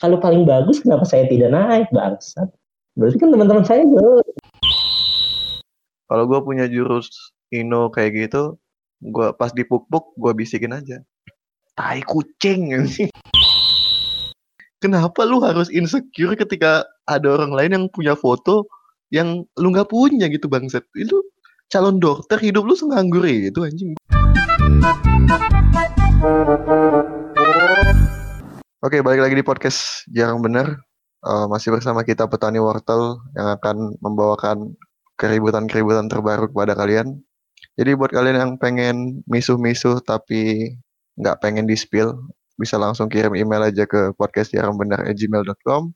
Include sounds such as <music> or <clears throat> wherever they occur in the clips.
kalau paling bagus kenapa saya tidak naik bangsat berarti kan teman-teman saya belum Kalau gue punya jurus Ino kayak gitu, gue pas dipuk-puk gue bisikin aja. Tai kucing. <laughs> Kenapa lu harus insecure ketika ada orang lain yang punya foto yang lu nggak punya gitu bangsat? Itu calon dokter hidup lu senganggur itu anjing. Oke, balik lagi di podcast Jarang Bener. Uh, masih bersama kita petani wortel yang akan membawakan keributan-keributan terbaru kepada kalian. Jadi buat kalian yang pengen misuh-misuh tapi nggak pengen di-spill, bisa langsung kirim email aja ke podcastjarangbener@gmail.com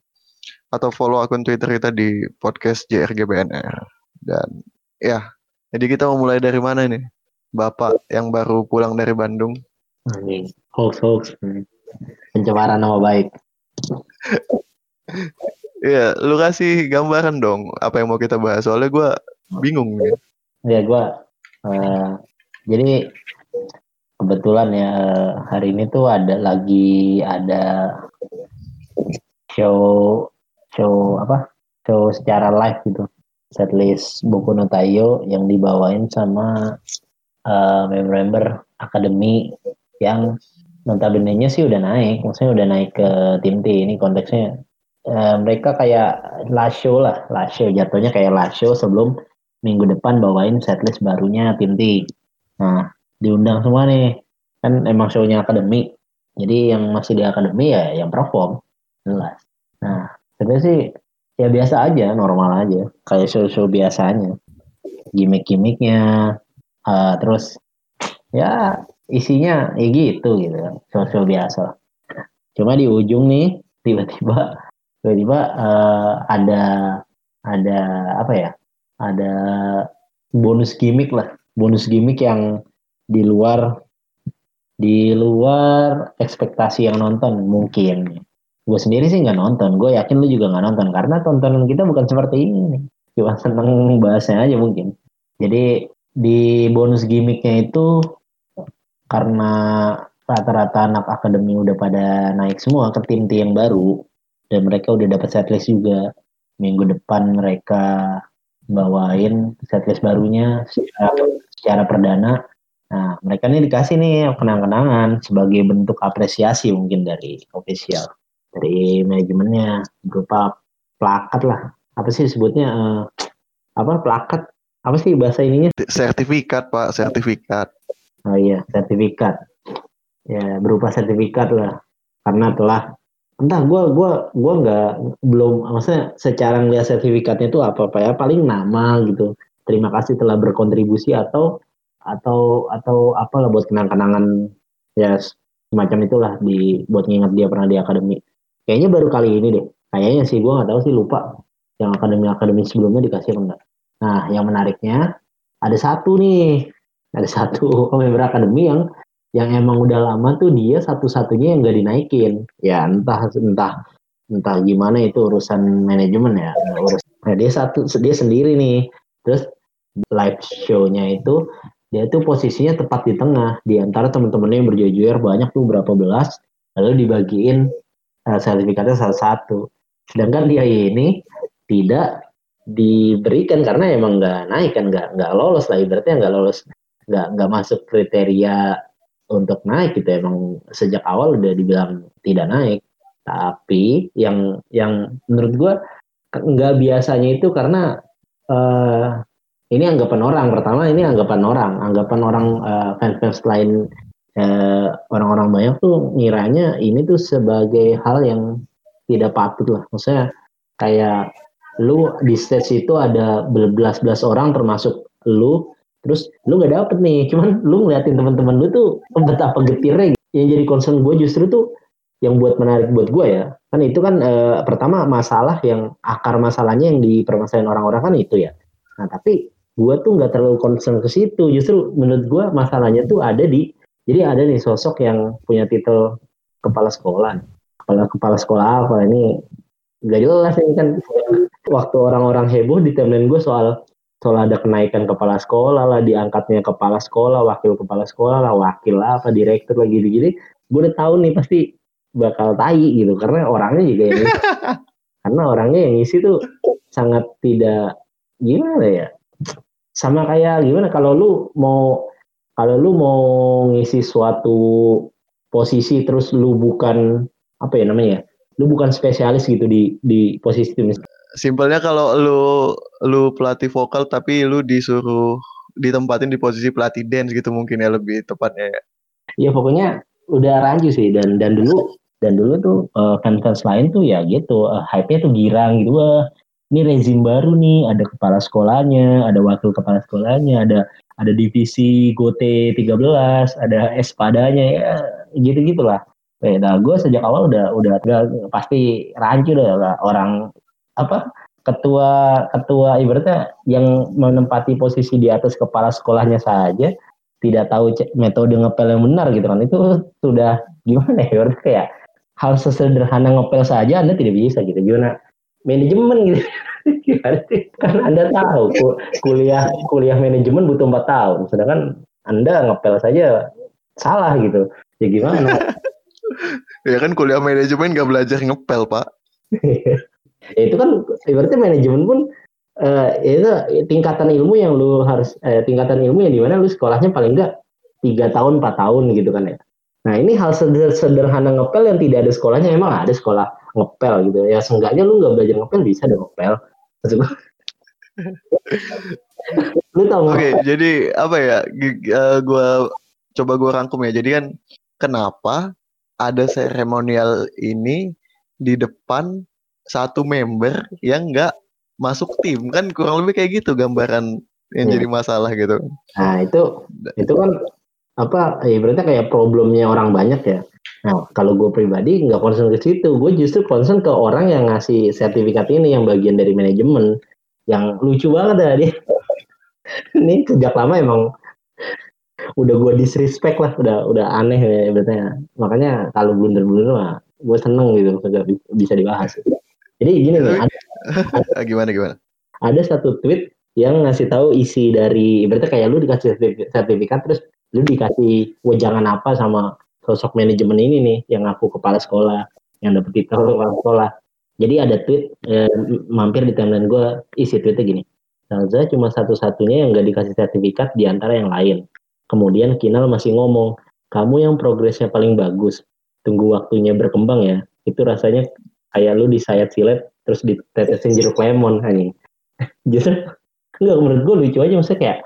atau follow akun Twitter kita di podcast JRGBNR. Dan ya, jadi kita mau mulai dari mana nih? Bapak yang baru pulang dari Bandung. Hoax hoax pencemaran nama baik. Iya, lu kasih gambaran dong apa yang mau kita bahas. Soalnya gue bingung. Ya gue, uh, jadi kebetulan ya hari ini tuh ada lagi ada show show apa show secara live gitu setlist buku no Tayo yang dibawain sama uh, member-member akademi yang notabene-nya sih udah naik maksudnya udah naik ke tim T ini konteksnya uh, mereka kayak last show lah, last show jatuhnya kayak last show sebelum minggu depan bawain setlist barunya tim T. Nah, diundang semua nih. Kan emang show-nya akademi. Jadi yang masih di akademi ya yang perform. Jelas. Nah, sebenarnya sih ya biasa aja, normal aja. Kayak show-show biasanya. Gimik-gimiknya. Uh, terus ya isinya ya gitu gitu. Show-show biasa. Cuma di ujung nih tiba-tiba tiba-tiba uh, ada ada apa ya ada bonus gimmick lah. Bonus gimmick yang di luar di luar ekspektasi yang nonton mungkin. Gue sendiri sih nggak nonton. Gue yakin lu juga nggak nonton. Karena tontonan kita bukan seperti ini cuma seneng bahasnya aja mungkin. Jadi di bonus gimmicknya itu karena rata-rata anak akademi udah pada naik semua ke tim-tim baru dan mereka udah dapat setlist juga. Minggu depan mereka bawain setlist barunya secara, secara perdana. Nah mereka ini dikasih nih kenang-kenangan sebagai bentuk apresiasi mungkin dari official dari manajemennya. Berupa plakat lah. Apa sih sebutnya uh, apa plakat? Apa sih bahasa ininya? Sertifikat pak sertifikat oh iya sertifikat. Ya berupa sertifikat lah. Karena telah entah gue gua gua nggak belum maksudnya secara ngeliat sertifikatnya itu apa apa ya paling nama gitu. Terima kasih telah berkontribusi atau atau atau apalah buat kenang-kenangan. Ya semacam itulah di buat nginget dia pernah di akademi. Kayaknya baru kali ini deh. Kayaknya sih gue nggak tahu sih lupa yang akademi akademi sebelumnya dikasih apa enggak nah yang menariknya ada satu nih ada satu member akademi yang yang emang udah lama tuh dia satu-satunya yang gak dinaikin. Ya entah entah entah gimana itu urusan manajemen ya. Urus. Nah, dia satu dia sendiri nih. Terus live show-nya itu dia tuh posisinya tepat di tengah. Di antara teman-temannya yang berjejer banyak tuh berapa belas lalu dibagiin uh, sertifikatnya salah satu. Sedangkan dia ini tidak diberikan karena emang nggak naik kan nggak nggak lolos lah. Ibaratnya nggak lolos nggak nggak masuk kriteria untuk naik gitu. Emang sejak awal udah dibilang tidak naik. Tapi yang yang menurut gue nggak biasanya itu karena uh, ini anggapan orang. Pertama ini anggapan orang. Anggapan orang uh, fans-fans lain uh, orang-orang banyak tuh ngiranya ini tuh sebagai hal yang tidak patut lah. Maksudnya kayak lu di stage itu ada belas-belas orang termasuk lu terus lu nggak dapet nih. <laughs> Cuman lu ngeliatin teman-teman lu tuh betapa getirnya gitu. yang jadi concern gue justru tuh yang buat menarik buat gue ya. Kan itu kan e, pertama masalah yang akar masalahnya yang dipermasalahin orang-orang kan itu ya. Nah tapi gue tuh nggak terlalu concern ke situ. Justru menurut gue masalahnya tuh ada di jadi ada nih sosok yang punya titel kepala sekolah. Kepala kepala sekolah apa ini gak jelas ini kan. <laughs> Waktu orang-orang heboh di timeline gue soal soal ada kenaikan kepala sekolah lah, diangkatnya kepala sekolah, wakil kepala sekolah lah, wakil lah, apa direktur lagi gini-gini, gue udah tahu nih pasti bakal tai gitu karena orangnya juga yang ngisi. <laughs> karena orangnya yang ngisi tuh sangat tidak gimana ya? Sama kayak gimana kalau lu mau kalau lu mau ngisi suatu posisi terus lu bukan apa ya namanya ya, lu bukan spesialis gitu di di posisi itu Simpelnya kalau lu lu pelatih vokal tapi lu disuruh ditempatin di posisi pelatih dance gitu mungkin ya lebih tepatnya ya. Ya pokoknya udah rancu sih. Dan dan dulu dan dulu tuh uh, fans-fans lain tuh ya gitu uh, hype-nya tuh girang gitu. Wah ini rezim baru nih ada kepala sekolahnya ada wakil kepala sekolahnya ada ada divisi Gote 13 ada espadanya ya gitu gitulah Eh, nah gue sejak awal udah udah gak, pasti rancu lah orang apa ketua ketua ibaratnya yang menempati posisi di atas kepala sekolahnya saja tidak tahu metode ngepel yang benar gitu kan. Itu sudah gimana ya? Berarti kayak hal sesederhana ngepel saja anda tidak bisa gitu. Gimana manajemen gitu? <laughs> Kan anda tahu kuliah kuliah manajemen butuh empat tahun. Sedangkan anda ngepel saja salah gitu. Ya gimana? <laughs> Ya kan kuliah manajemen gak belajar ngepel pak <laughs> ya itu kan ibaratnya manajemen pun uh, itu tingkatan ilmu yang lu harus eh, tingkatan ilmu yang di mana lu sekolahnya paling enggak tiga tahun empat tahun gitu kan ya. Nah ini hal sederhana ngepel yang tidak ada sekolahnya emang ada sekolah ngepel gitu. Ya seenggaknya lu nggak belajar ngepel bisa dong ngepel. <laughs> Lu tau oke okay, jadi apa ya uh, gue coba gue rangkum ya. Jadi kan kenapa ada seremonial ini di depan satu member yang nggak masuk tim kan kurang lebih kayak gitu gambaran yang ya. jadi masalah gitu. Nah itu itu kan apa ya berarti kayak problemnya orang banyak ya. Nah kalau gue pribadi nggak concern ke situ, gue justru concern ke orang yang ngasih sertifikat ini yang bagian dari manajemen yang lucu banget ya dia. <laughs> ini sejak lama emang udah gue disrespect lah, udah udah aneh ya berarti. Makanya kalau blunder-blunder mah gue seneng gitu, bisa dibahas. Jadi gini nih, ada, ada, <laughs> gimana gimana? Ada satu tweet yang ngasih tahu isi dari berarti kayak lu dikasih sertifikat terus lu dikasih wejangan apa sama sosok manajemen ini nih yang aku kepala sekolah yang dapet titel kepala sekolah. Jadi ada tweet eh, mampir di timeline gue isi tweetnya gini. Salza cuma satu-satunya yang gak dikasih sertifikat di antara yang lain. Kemudian Kinal masih ngomong, kamu yang progresnya paling bagus. Tunggu waktunya berkembang ya. Itu rasanya kayak lu disayat silet terus ditetesin jeruk lemon anjing. <laughs> Justru enggak menurut gue lucu aja. Maksudnya kayak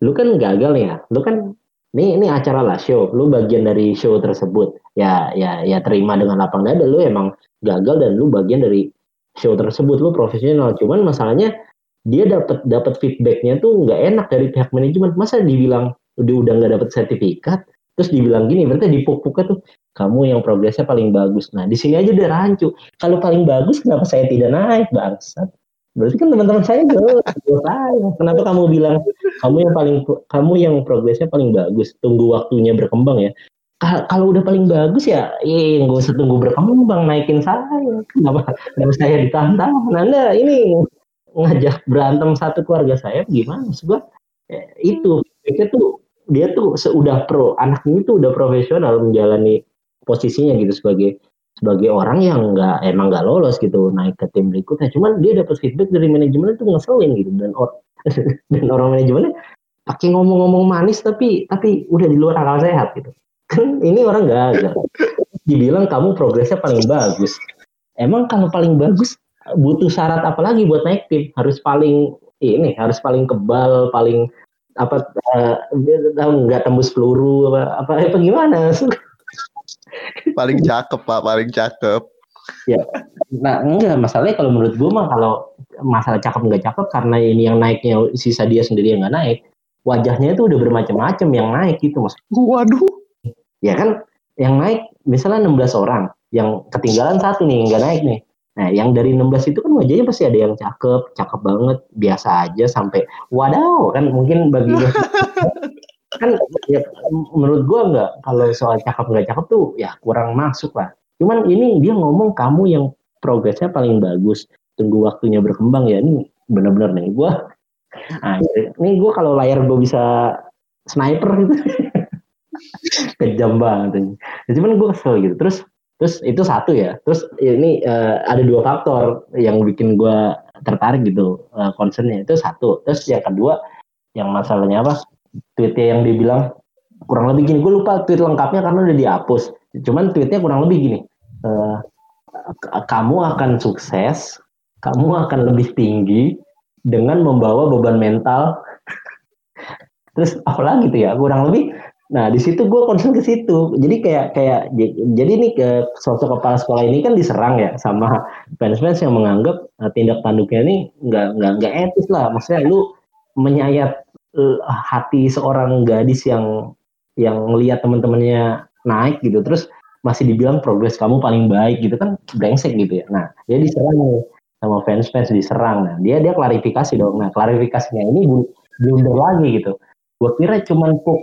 lu kan gagal ya. Lu kan ini ini acara lah show. Lu bagian dari show tersebut. Ya ya ya terima dengan lapang dada. Lu emang gagal dan lu bagian dari show tersebut. Lu profesional. Cuman masalahnya dia dapat dapat feedbacknya tuh nggak enak dari pihak manajemen. Masa dibilang udah udah nggak dapat sertifikat terus dibilang gini berarti dipuk-puknya tuh kamu yang progresnya paling bagus. Nah di sini aja udah rancu. Kalau paling bagus kenapa saya tidak naik bangsat? Berarti kan teman-teman saya juga saya. Kenapa kamu bilang kamu yang paling kamu yang progresnya paling bagus tunggu waktunya berkembang ya? Kalau udah paling bagus ya eh nggak usah tunggu berkembang naikin saya. Kenapa kenapa saya ditantang anda ini ngajak berantem satu keluarga saya gimana? Maksud gua eh, itu itu tuh dia tuh sudah pro anak ini tuh udah profesional menjalani posisinya gitu sebagai sebagai orang yang nggak emang nggak lolos gitu naik ke tim berikutnya. Cuman dia dapat feedback dari manajemen itu ngeselin gitu. Dan or <laughs> dan orang manajemennya pakai ngomong-ngomong manis tapi tapi udah di luar akal sehat gitu. Kan ini orang gagal. Dibilang kamu progresnya paling bagus. Emang kalau paling bagus butuh syarat apa lagi buat naik tim? Harus paling ini harus paling kebal paling apa uh, nggak tembus peluru apa apa, apa gimana? Paling cakep pak paling cakep. Ya nah enggak masalahnya kalau menurut gue mah kalau masalah cakep nggak cakep karena ini yang naiknya sisa dia sendiri yang nggak naik wajahnya itu udah bermacam-macam yang naik gitu mas. Waduh. Ya kan yang naik misalnya 16 orang yang ketinggalan satu nih nggak naik nih Nah, yang dari 16 itu kan wajahnya pasti ada yang cakep, cakep banget, biasa aja sampai wadaw kan mungkin bagi <laughs> kan ya, menurut gua nggak kalau soal cakep nggak cakep tuh ya kurang masuk lah. Cuman ini dia ngomong kamu yang progresnya paling bagus, tunggu waktunya berkembang ya ini benar-benar nih gua. Nah, ini gua kalau layar gua bisa sniper gitu. <laughs> Kejam banget. Cuman gua kesel gitu. Terus terus itu satu ya. Terus ini uh, ada dua faktor yang bikin gue tertarik gitu uh, concernnya. Itu satu. Terus yang kedua yang masalahnya apa? Tweetnya yang dibilang kurang lebih gini. Gue lupa tweet lengkapnya karena udah dihapus. Cuman tweetnya kurang lebih gini uh, kamu akan sukses kamu akan lebih tinggi dengan membawa beban mental. <laughs> Terus apalagi gitu ya kurang lebih Nah, di situ gue concern ke situ. Jadi kayak kayak jadi nih ke sosok kepala sekolah ini kan diserang ya sama fans-fans yang menganggap uh, tindak tanduknya ini nggak nggak nggak etis lah. Maksudnya lu menyayat uh, hati seorang gadis yang yang melihat teman-temannya naik gitu, terus masih dibilang progres kamu paling baik gitu kan brengsek gitu ya. Nah, dia diserang nih sama fans-fans diserang. Nah, dia dia klarifikasi dong. Nah, klarifikasinya ini blunder lagi gitu. Gue kira cuman puk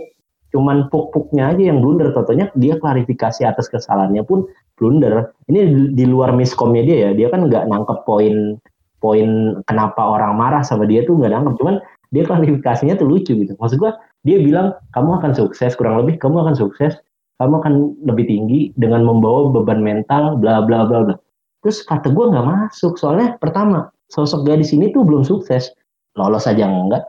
cuman puk-puknya aja yang blunder. Totonya dia klarifikasi atas kesalahannya pun blunder. Ini di, luar miskomnya dia ya. Dia kan nggak nangkep poin poin kenapa orang marah sama dia tuh nggak nangkep. Cuman dia klarifikasinya tuh lucu gitu. Maksud gua dia bilang kamu akan sukses kurang lebih kamu akan sukses. Kamu akan lebih tinggi dengan membawa beban mental bla bla bla bla. Terus kata gua nggak masuk. Soalnya pertama sosok gadis ini tuh belum sukses. Lolos aja enggak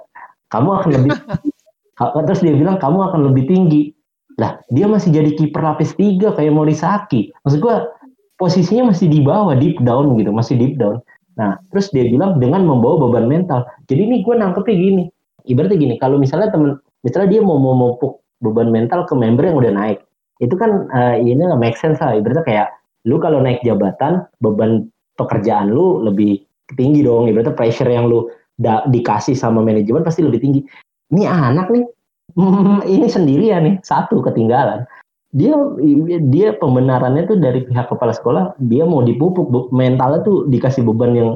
kamu akan lebih <laughs> terus dia bilang kamu akan lebih tinggi. Lah dia masih jadi kiper lapis tiga kayak Morisaki. Maksud gua posisinya masih di bawah deep down gitu masih deep down. Nah terus dia bilang dengan membawa beban mental. Jadi ini gue nangkepnya gini. Ibaratnya gini kalau misalnya temen misalnya dia mau memupuk beban mental ke member yang udah naik itu kan uh, ini nggak make sense lah. Ibaratnya kayak lu kalau naik jabatan beban pekerjaan lu lebih tinggi dong. Ibaratnya pressure yang lu dikasih sama manajemen pasti lebih tinggi ini anak nih. <laughs> Ini sendirian nih satu ketinggalan. Dia dia pembenarannya tuh dari pihak kepala sekolah dia mau dipupuk mentalnya tuh dikasih beban yang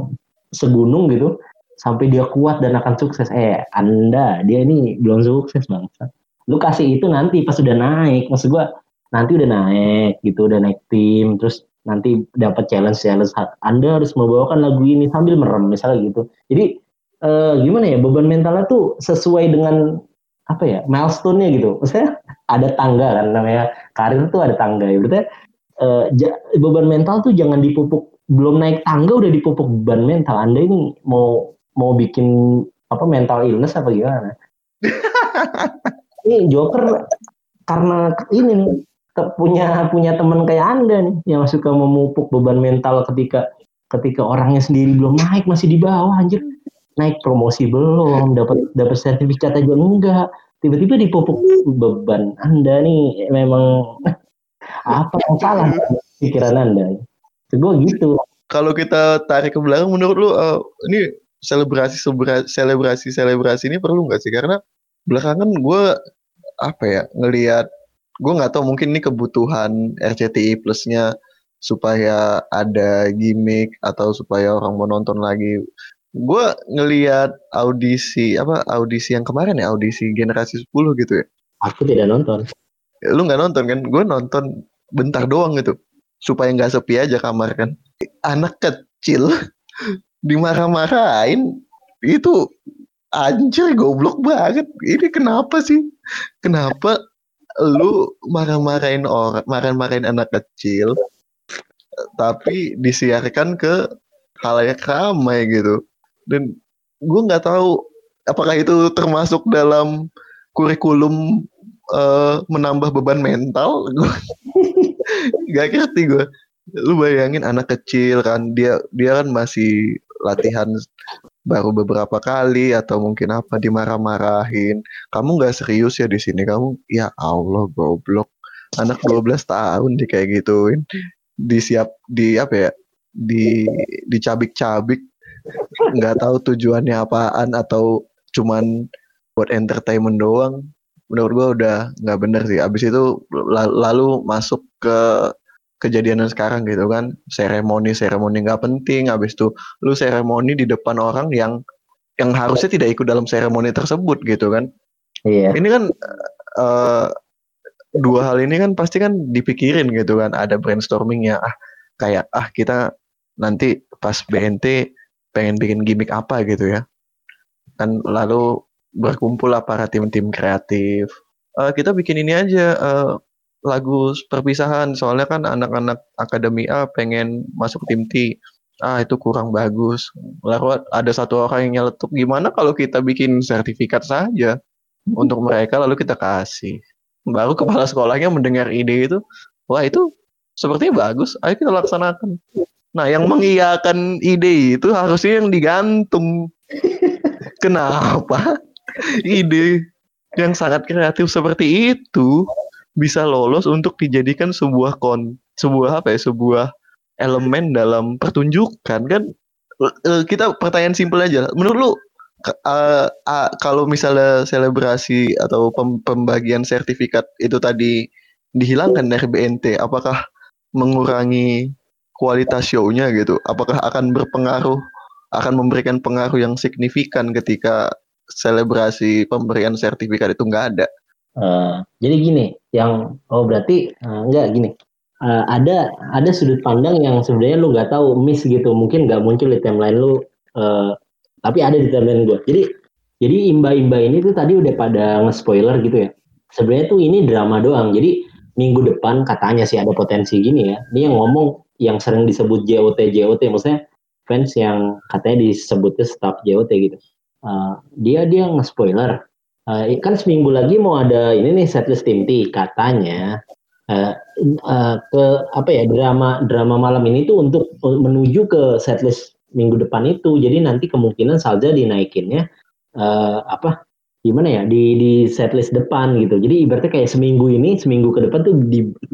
segunung gitu sampai dia kuat dan akan sukses. Eh anda dia ini belum sukses bang lu kasih itu nanti pas udah naik. Maksud gua nanti udah naik gitu udah naik tim terus nanti dapat challenge challenge anda harus membawakan lagu ini sambil merem misalnya gitu. Jadi uh, gimana ya beban mentalnya tuh sesuai dengan apa ya milestone-nya gitu. Maksudnya <laughs> ada tangga kan namanya karir tuh ada tangga ya. Berarti uh, beban mental tuh jangan dipupuk belum naik tangga udah dipupuk beban mental. Anda ini mau mau bikin apa mental illness apa gimana? <laughs> ini Joker karena ini nih punya punya teman kayak anda nih yang suka memupuk beban mental ketika ketika orangnya sendiri belum naik masih di bawah anjir naik promosi belum, dapat dapat sertifikat aja enggak. Tiba-tiba dipupuk beban. Anda nih memang <laughs> apa yang salah pikiran Anda? Gue gitu. Kalau kita tarik ke belakang, menurut lu uh, ini selebrasi selebrasi selebrasi ini perlu nggak sih? Karena belakangan gue apa ya ngelihat gue nggak tahu mungkin ini kebutuhan RCTI plusnya supaya ada gimmick atau supaya orang mau nonton lagi gue ngelihat audisi apa audisi yang kemarin ya audisi generasi 10 gitu ya. Aku tidak nonton. Lu nggak nonton kan? Gue nonton bentar doang gitu supaya nggak sepi aja kamar kan. Anak kecil <laughs> dimarah-marahin itu anjir goblok banget. Ini kenapa sih? Kenapa lu marah-marahin orang marah-marahin anak kecil tapi disiarkan ke halayak ramai gitu dan gue nggak tahu apakah itu termasuk dalam kurikulum uh, menambah beban mental? <laughs> Gak ngerti gue lu bayangin anak kecil kan dia dia kan masih latihan baru beberapa kali atau mungkin apa dimarah-marahin. Kamu nggak serius ya di sini? Kamu ya Allah goblok. Anak 12 tahun di kayak gituin. Disiap di apa ya di dicabik-cabik nggak tahu tujuannya apaan atau cuman buat entertainment doang. Menurut gua udah nggak bener sih. Abis itu lalu masuk ke kejadian sekarang gitu kan. Seremoni seremoni nggak penting. Abis itu lu seremoni di depan orang yang yang harusnya tidak ikut dalam seremoni tersebut gitu kan. Iya. Ini kan uh, dua hal ini kan pasti kan dipikirin gitu kan. Ada brainstorming ya ah kayak ah kita nanti pas BNT pengen bikin gimmick apa gitu ya. Kan lalu berkumpul lah para tim-tim kreatif. Uh, kita bikin ini aja uh, lagu perpisahan. Soalnya kan anak-anak akademi A pengen masuk tim T. Ah itu kurang bagus. Lalu ada satu orang yang nyeletuk gimana kalau kita bikin sertifikat saja untuk mereka lalu kita kasih? Baru kepala sekolahnya mendengar ide itu wah itu sepertinya bagus. Ayo kita laksanakan nah yang mengiyakan ide itu harusnya yang digantung. <laughs> Kenapa ide yang sangat kreatif seperti itu bisa lolos untuk dijadikan sebuah kon sebuah apa ya sebuah elemen dalam pertunjukan kan? Uh, kita pertanyaan simpel aja. Menurut lu uh, uh, kalau misalnya selebrasi atau pem pembagian sertifikat itu tadi dihilangkan dari BNT apakah mengurangi kualitas show-nya gitu apakah akan berpengaruh akan memberikan pengaruh yang signifikan ketika selebrasi pemberian sertifikat itu nggak ada Uh, jadi gini, yang oh berarti uh, enggak gini. Uh, ada ada sudut pandang yang sebenarnya lu nggak tahu miss gitu, mungkin nggak muncul di timeline lu, uh, tapi ada di timeline gue. Jadi jadi imba-imba ini tuh tadi udah pada nge-spoiler gitu ya. Sebenarnya tuh ini drama doang. Jadi minggu depan katanya sih ada potensi gini ya. Ini yang ngomong yang sering disebut JOT JOT, maksudnya fans yang katanya disebutnya staff JOT gitu. Uh, dia dia nge-spoiler uh, kan seminggu lagi mau ada ini nih setlist tim T katanya uh, uh, ke apa ya drama drama malam ini tuh untuk menuju ke setlist minggu depan itu jadi nanti kemungkinan Salza dinaikinnya uh, apa gimana ya di di setlist depan gitu jadi ibaratnya kayak seminggu ini seminggu ke depan tuh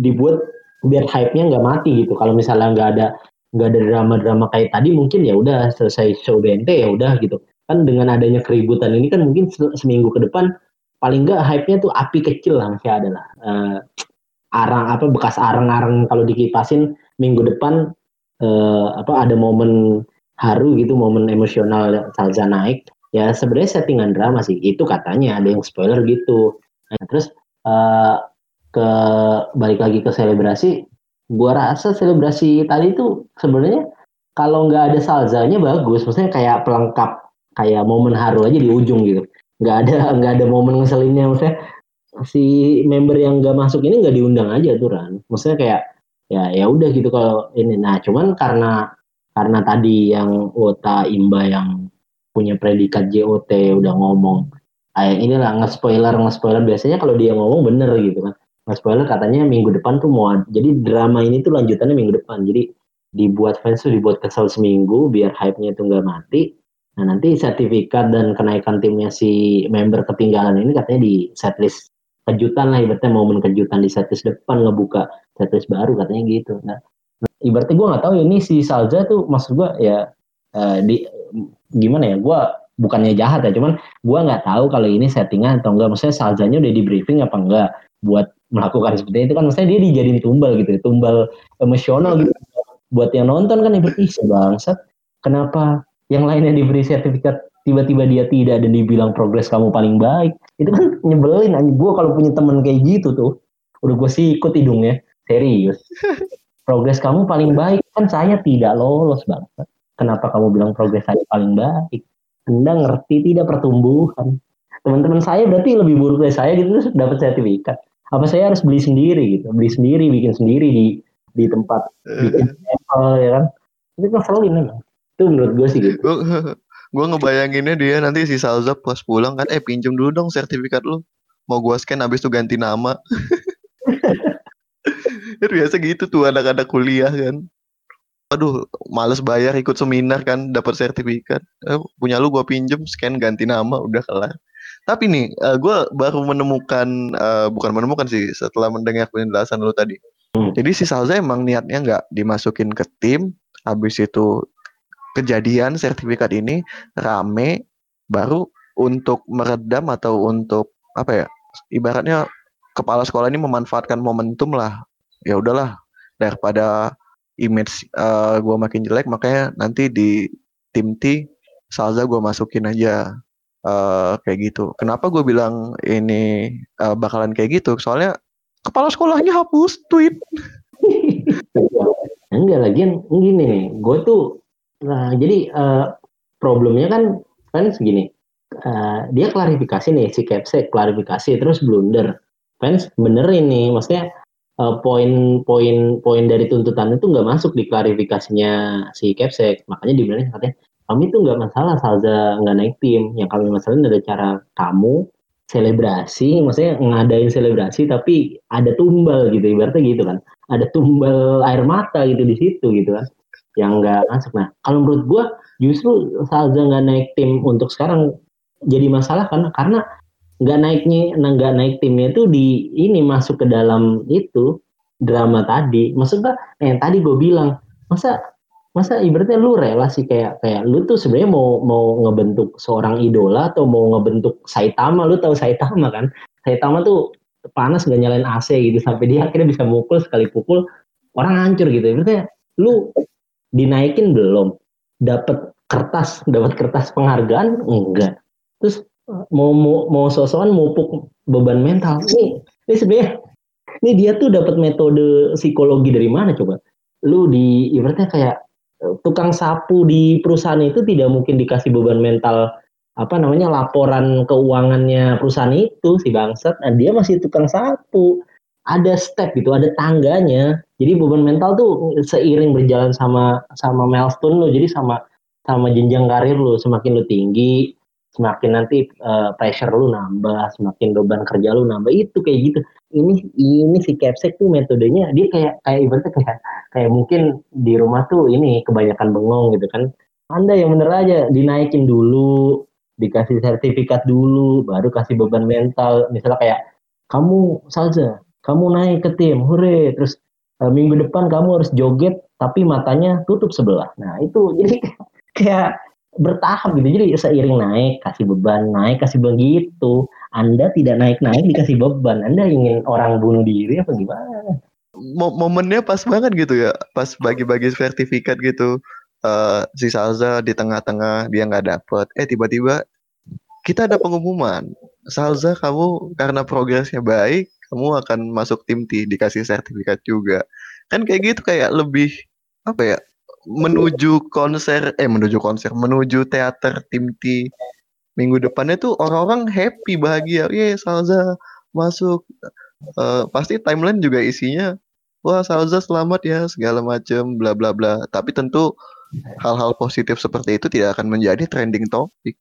dibuat biar hype-nya nggak mati gitu. Kalau misalnya nggak ada nggak ada drama-drama kayak tadi mungkin ya udah selesai show BNT ya udah gitu. Kan dengan adanya keributan ini kan mungkin seminggu ke depan paling enggak hype-nya tuh api kecil lah masih ada lah. Uh, arang apa bekas arang-arang kalau dikipasin minggu depan uh, apa ada momen haru gitu momen emosional Salza naik. Ya sebenarnya settingan drama sih itu katanya ada yang spoiler gitu. Nah, terus uh, ke balik lagi ke selebrasi gua rasa selebrasi tadi tuh sebenarnya kalau nggak ada salzanya bagus. Maksudnya kayak pelengkap kayak momen haru aja di ujung gitu. Nggak ada <laughs> nggak ada momen ngeselinnya. Maksudnya si member yang nggak masuk ini nggak diundang aja tuh Ran. Maksudnya kayak ya ya udah gitu kalau ini. Nah cuman karena karena tadi yang Wota Imba yang punya predikat JOT udah ngomong kayak inilah nge-spoiler nge-spoiler. Biasanya kalau dia ngomong bener gitu kan nge-spoiler katanya minggu depan tuh mau jadi drama ini tuh lanjutannya minggu depan. Jadi dibuat fans tuh dibuat kesel seminggu biar hype-nya itu nggak mati. Nah nanti sertifikat dan kenaikan timnya si member ketinggalan ini katanya di setlist kejutan lah ibaratnya momen kejutan di setlist depan ngebuka setlist baru katanya gitu. Nah ibaratnya gue nggak tahu ini si Salza tuh maksud gue ya uh, di gimana ya gue bukannya jahat ya cuman gue nggak tahu kalau ini settingan atau enggak maksudnya Salzanya udah di briefing apa enggak buat melakukan seperti itu kan maksudnya dia dijadiin tumbal gitu tumbal emosional gitu. Buat yang nonton kan ibaratnya bangsat. Kenapa yang lainnya diberi sertifikat tiba-tiba dia tidak dan dibilang progres kamu paling baik? Itu kan nyebelin aja gue kalau punya temen kayak gitu tuh udah gue sih ikut hidungnya serius. Progres kamu paling baik. Kan saya tidak lolos banget kenapa kamu bilang progres saya paling baik? Anda ngerti tidak pertumbuhan? Teman-teman saya berarti lebih buruk dari saya gitu dapat sertifikat apa saya harus beli sendiri gitu beli sendiri bikin sendiri di di tempat bikin sampel ya kan? Itu kan selalu ini itu menurut gue sih gitu. Gue <laughs> ngebayanginnya dia nanti si Salzap pas pulang kan eh pinjem dulu dong sertifikat lu. Mau gue scan habis itu ganti nama. <laughs> Biasa gitu tuh anak-anak kuliah kan. Aduh males bayar ikut seminar kan dapat sertifikat. Eh, punya lu gue pinjem scan ganti nama udah kelar tapi nih uh, eh, gue baru menemukan uh, bukan menemukan sih setelah mendengar penjelasan lu tadi. Hmm. jadi si Salza emang niatnya nggak dimasukin ke tim habis itu kejadian sertifikat ini rame baru untuk meredam atau untuk apa ya ibaratnya kepala sekolah ini memanfaatkan momentum lah. Ya udahlah daripada image uh, eh, gue makin jelek makanya nanti di tim T Salza gue masukin aja uh, kayak gitu kenapa gue bilang ini uh, bakalan kayak gitu soalnya kepala sekolahnya hapus tweet <laughs> enggak lagi gini gue tuh Nah, jadi uh, problemnya kan kan segini. Uh, dia klarifikasi nih si Capsek klarifikasi terus blunder. Fans bener ini, maksudnya poin-poin poin dari tuntutan itu nggak masuk di klarifikasinya si Kepsek makanya dibilang katanya kami itu nggak masalah Salza nggak naik tim. Yang kami masalahin ada cara kamu selebrasi maksudnya ngadain selebrasi tapi ada tumbal gitu. Ibaratnya gitu kan. Ada tumbal air mata gitu di situ gitu kan. Yang nggak masuk. Nah kalau menurut gue justru Salza nggak naik tim untuk sekarang jadi masalah kan karena nggak naiknya nggak naik timnya itu di ini masuk ke dalam itu drama tadi. Maksudnya yang tadi gue bilang masa masa ibaratnya lu rela sih kayak kayak lu tuh sebenarnya mau mau ngebentuk seorang idola atau mau ngebentuk Saitama? Lu tahu Saitama kan? Saitama tuh panas gak nyalain AC gitu sampai dia akhirnya bisa mukul sekali pukul orang hancur gitu. Ibaratnya lu dinaikin belum? Dapat kertas dapat kertas penghargaan? Enggak. Terus mau mau mau sosokan mupuk beban mental? Ini ini sebenarnya ini dia tuh dapat metode psikologi dari mana coba? Lu di ibaratnya kayak tukang sapu di perusahaan itu tidak mungkin dikasih beban mental apa namanya laporan keuangannya perusahaan itu si bangsat. Dan dia masih tukang sapu. Ada step gitu ada tangganya. Jadi beban mental tuh seiring berjalan sama sama milestone lo jadi sama sama jenjang karir lo semakin lo tinggi semakin nanti uh, pressure lu nambah, semakin beban kerja lu nambah itu kayak gitu. Ini ini si capsek tuh metodenya dia kayak kayak ibaratnya kayak kayak mungkin di rumah tuh ini kebanyakan bengong gitu kan. Anda yang bener aja dinaikin dulu, dikasih sertifikat dulu, baru kasih beban mental. Misalnya kayak kamu salsa, kamu naik ke tim, hore, terus uh, minggu depan kamu harus joget tapi matanya tutup sebelah. Nah itu jadi <laughs> kayak bertahap gitu. Jadi seiring naik kasih beban, naik kasih beban gitu. Anda tidak naik-naik dikasih beban. Anda ingin orang bunuh diri apa gimana? Momennya pas banget gitu ya, pas bagi-bagi sertifikat gitu. Uh, si Salza di tengah-tengah dia nggak dapet. Eh tiba-tiba kita ada pengumuman. Salza kamu karena progresnya baik, kamu akan masuk tim T dikasih sertifikat juga. Kan kayak gitu kayak lebih apa ya menuju konser eh menuju konser menuju teater tim T. Minggu depannya tuh orang-orang happy bahagia. Ya Salza masuk. Uh, pasti timeline juga isinya wah Salza selamat ya segala macam bla bla bla. Tapi tentu hal-hal positif seperti itu tidak akan menjadi trending topik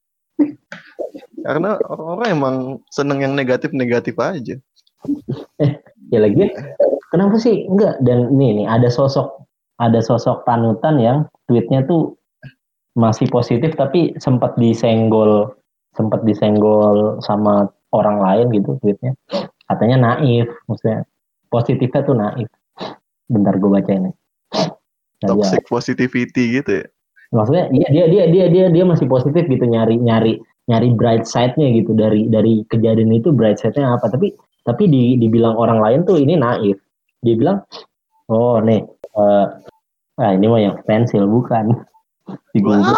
karena orang-orang emang seneng yang negatif-negatif aja. Eh ya lagi kenapa sih? Enggak dan ini nih ada sosok ada sosok panutan yang tweetnya tuh masih positif tapi sempat disenggol sempat disenggol sama orang lain gitu tweetnya. Katanya naif maksudnya positifnya tuh naif. Bentar gue baca ini toxic ya, positivity gitu ya? Maksudnya iya dia dia dia dia dia masih positif gitu nyari nyari nyari bright side-nya gitu. Dari dari kejadian itu bright side-nya apa? Tapi tapi di, dibilang orang lain tuh ini naif. Dia bilang oh nih uh, nah ini mah yang stensil bukan <laughs> di Google.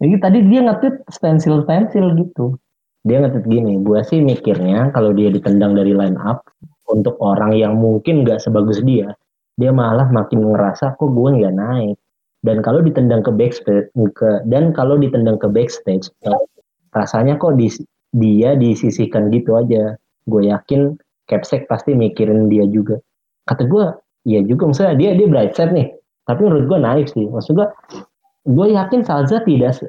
Jadi tadi dia ngetit stensil stensil gitu. Dia ngetit gini, gue sih mikirnya kalau dia ditendang dari line up untuk orang yang mungkin nggak sebagus dia, dia malah makin ngerasa kok gue nggak naik. Dan kalau ditendang ke backstage, ke, dan kalau ditendang ke backstage, rasanya kok di, dia disisihkan gitu aja. Gue yakin Capsek pasti mikirin dia juga. Kata gue, Iya juga maksudnya dia dia bright side nih. Tapi menurut gue naif sih. Maksud gue gue yakin Salza tidak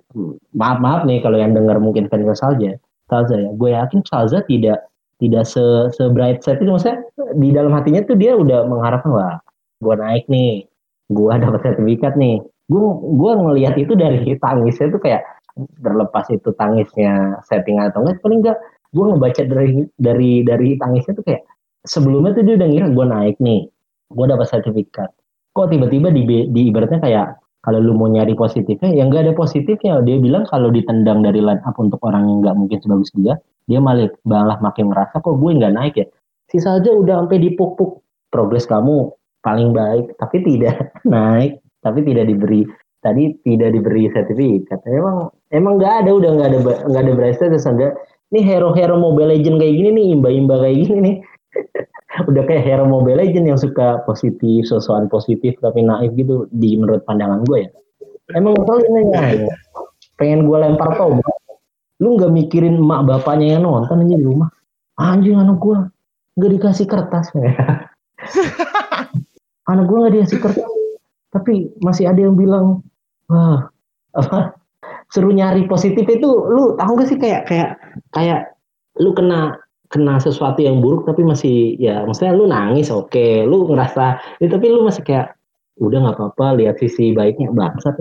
maaf maaf nih kalau yang dengar mungkin fans Salza Salza ya. Gue yakin Salza tidak tidak se, se bright side itu maksudnya di dalam hatinya tuh dia udah mengharapkan wah gue naik nih gue <laughs> dapat sertifikat nih gue gue ngelihat itu dari <laughs> tangisnya tuh kayak terlepas itu tangisnya setting atau enggak paling enggak gue ngebaca dari dari dari tangisnya tuh kayak sebelumnya tuh dia udah ngira gue naik nih gue dapat sertifikat. Kok tiba-tiba di, di ibaratnya kayak kalau lu mau nyari positifnya ya nggak ada positifnya. Dia bilang kalau ditendang dari line up untuk orang yang nggak mungkin sebagus dia dia malah malah makin merasa kok gue nggak naik ya? Sisa aja udah sampai dipuk-puk progres kamu paling baik tapi tidak <laughs> naik tapi tidak diberi tadi tidak diberi sertifikat. Emang emang nggak ada udah nggak ada nggak ada bracelet terus ada ini hero-hero Mobile Legend kayak gini nih imba-imba kayak gini nih <laughs> udah kayak hero Mobile Legend yang suka positif, sosokan positif tapi naif gitu di menurut pandangan gue ya. Emang ini ya, pengen gue lempar tombol. Lu nggak mikirin emak bapaknya yang nonton aja di rumah. Anjing anak gue nggak dikasih kertas. <laughs> anak gue nggak dikasih kertas tapi masih ada yang bilang wah apa seru nyari positif itu lu tahu gak sih kayak kayak kayak lu kena kena sesuatu yang buruk tapi masih ya maksudnya lu nangis oke okay. lu ngerasa ya, tapi lu masih kayak udah nggak apa-apa lihat sisi baiknya. Bangsat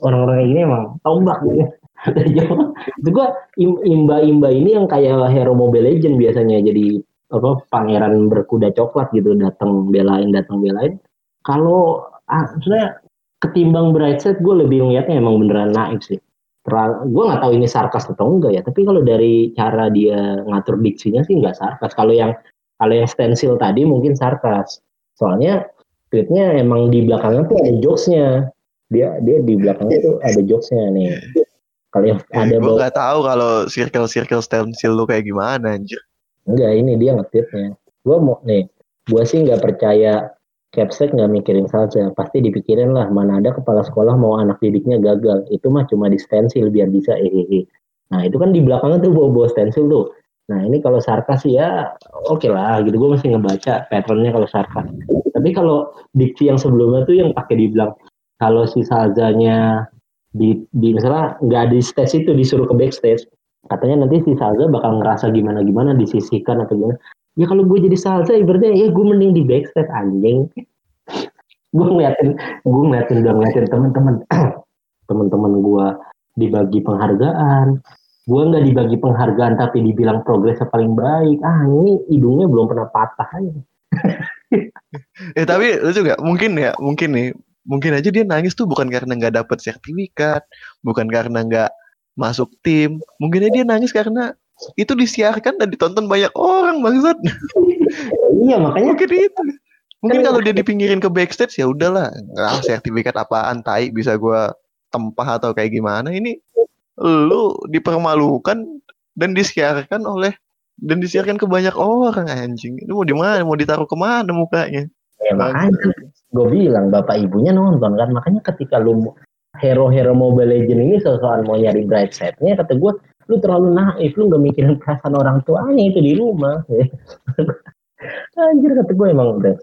orang-orang ini emang tombak gitu. <laughs> Itu gua imba-imba ini yang kayak hero Mobile Legend biasanya jadi apa pangeran berkuda coklat gitu datang belain datang belain. Kalau ah, sebenarnya ketimbang bright side gue lebih ngeliatnya emang beneran naik sih gue nggak tahu ini sarkas atau enggak ya tapi kalau dari cara dia ngatur diksinya sih nggak sarkas. Kalau yang kalau yang stensil tadi mungkin sarkas. Soalnya tweetnya emang di belakangnya tuh ada jokesnya. Dia dia di belakangnya tuh ada jokesnya nih. Kalau yang eh, ada gue nggak tahu kalau circle circle stensil lu kayak gimana anjir. Enggak ini dia ngetweetnya. Gue mau nih gue sih nggak percaya Capsek nggak mikirin saja, pasti dipikirin lah mana ada kepala sekolah mau anak didiknya gagal. Itu mah cuma di stensil biar bisa hehehe. Nah itu kan di belakangnya tuh bawa-bawa stensil tuh. Nah ini kalau sarkas ya oke okay lah gitu. Gue masih ngebaca patternnya kalau sarkas. Tapi kalau diksi yang sebelumnya tuh yang pakai dibilang kalau si Salzanya di, di misalnya nggak di stage itu disuruh ke backstage katanya nanti si Salza bakal ngerasa gimana gimana disisihkan atau gimana ya kalau gue jadi salsa ibaratnya ya gue mending di backstage anjing. Gue ngeliatin gue ngeliatin udah ngeliatin teman-teman <clears throat> teman-teman gue dibagi penghargaan. Gue nggak dibagi penghargaan tapi dibilang progresnya paling baik. Ah ini hidungnya belum pernah patah aja <laughs> eh tapi lu juga mungkin ya mungkin nih. Mungkin aja dia nangis tuh bukan karena nggak dapet sertifikat bukan karena nggak masuk tim. Mungkin aja dia nangis karena itu disiarkan dan ditonton banyak orang bangsat iya makanya. Mungkin itu. Mungkin kalau dia dipinggirin ke backstage ya udahlah. Nggak sertifikat apaan tai bisa gue tempah atau kayak gimana? Ini lu dipermalukan dan disiarkan oleh dan disiarkan ke banyak orang anjing. Itu mau di mana? Mau ditaruh ke mana mukanya? Ya makanya. Gue bilang bapak ibunya nonton kan. Makanya ketika lu hero-hero Mobile Legend ini soal mau nyari bright side-nya kata gue lu terlalu naif lu gak mikirin perasaan orang tuanya itu di rumah. <laughs> Anjir kata gue emang udah.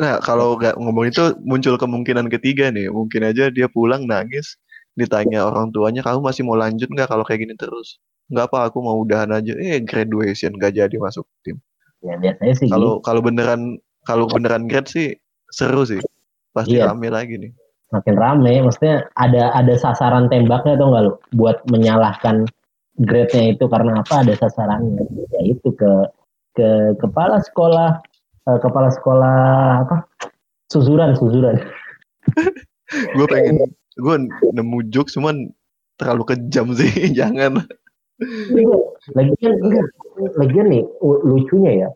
Nah kalau nggak ngomong itu muncul kemungkinan ketiga nih. Mungkin aja dia pulang nangis ditanya orang tuanya kamu masih mau lanjut nggak kalau kayak gini terus? Nggak apa aku mau udahan aja. Eh graduation gak jadi masuk tim. Ya biasanya sih kalau gitu. kalau beneran kalau beneran grad sih seru sih. Pasti iya. rame lagi nih. Makin rame maksudnya ada ada sasaran tembaknya atau enggak lo buat menyalahkan grade-nya itu karena apa? Ada sasarannya. Yaitu ke ke kepala sekolah uh, kepala sekolah apa? Susuran susuran. <laughs> Gue pengen gue nemu joke cuman terlalu kejam sih <laughs> jangan. Lagi kan lagi nih lucunya ya.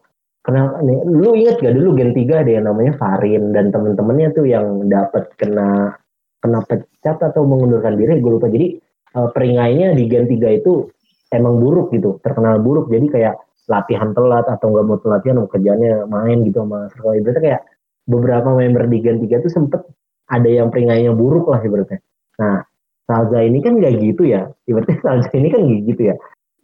Kenapa nih lu ingat gak dulu gen 3 ada yang namanya Farin dan temen-temennya tuh yang dapat kena kena pecat atau mengundurkan diri gue lupa. Jadi uh, peringainya di Gen 3 itu emang buruk gitu, terkenal buruk. Jadi kayak latihan telat atau nggak mau latihan mau kerjanya main gitu sama sekolah ibaratnya kayak beberapa member di Gen 3 itu sempet ada yang peringainya buruk lah ibaratnya. Nah, Salza ini kan nggak gitu ya. Ibaratnya Salza ini kan gak gitu ya.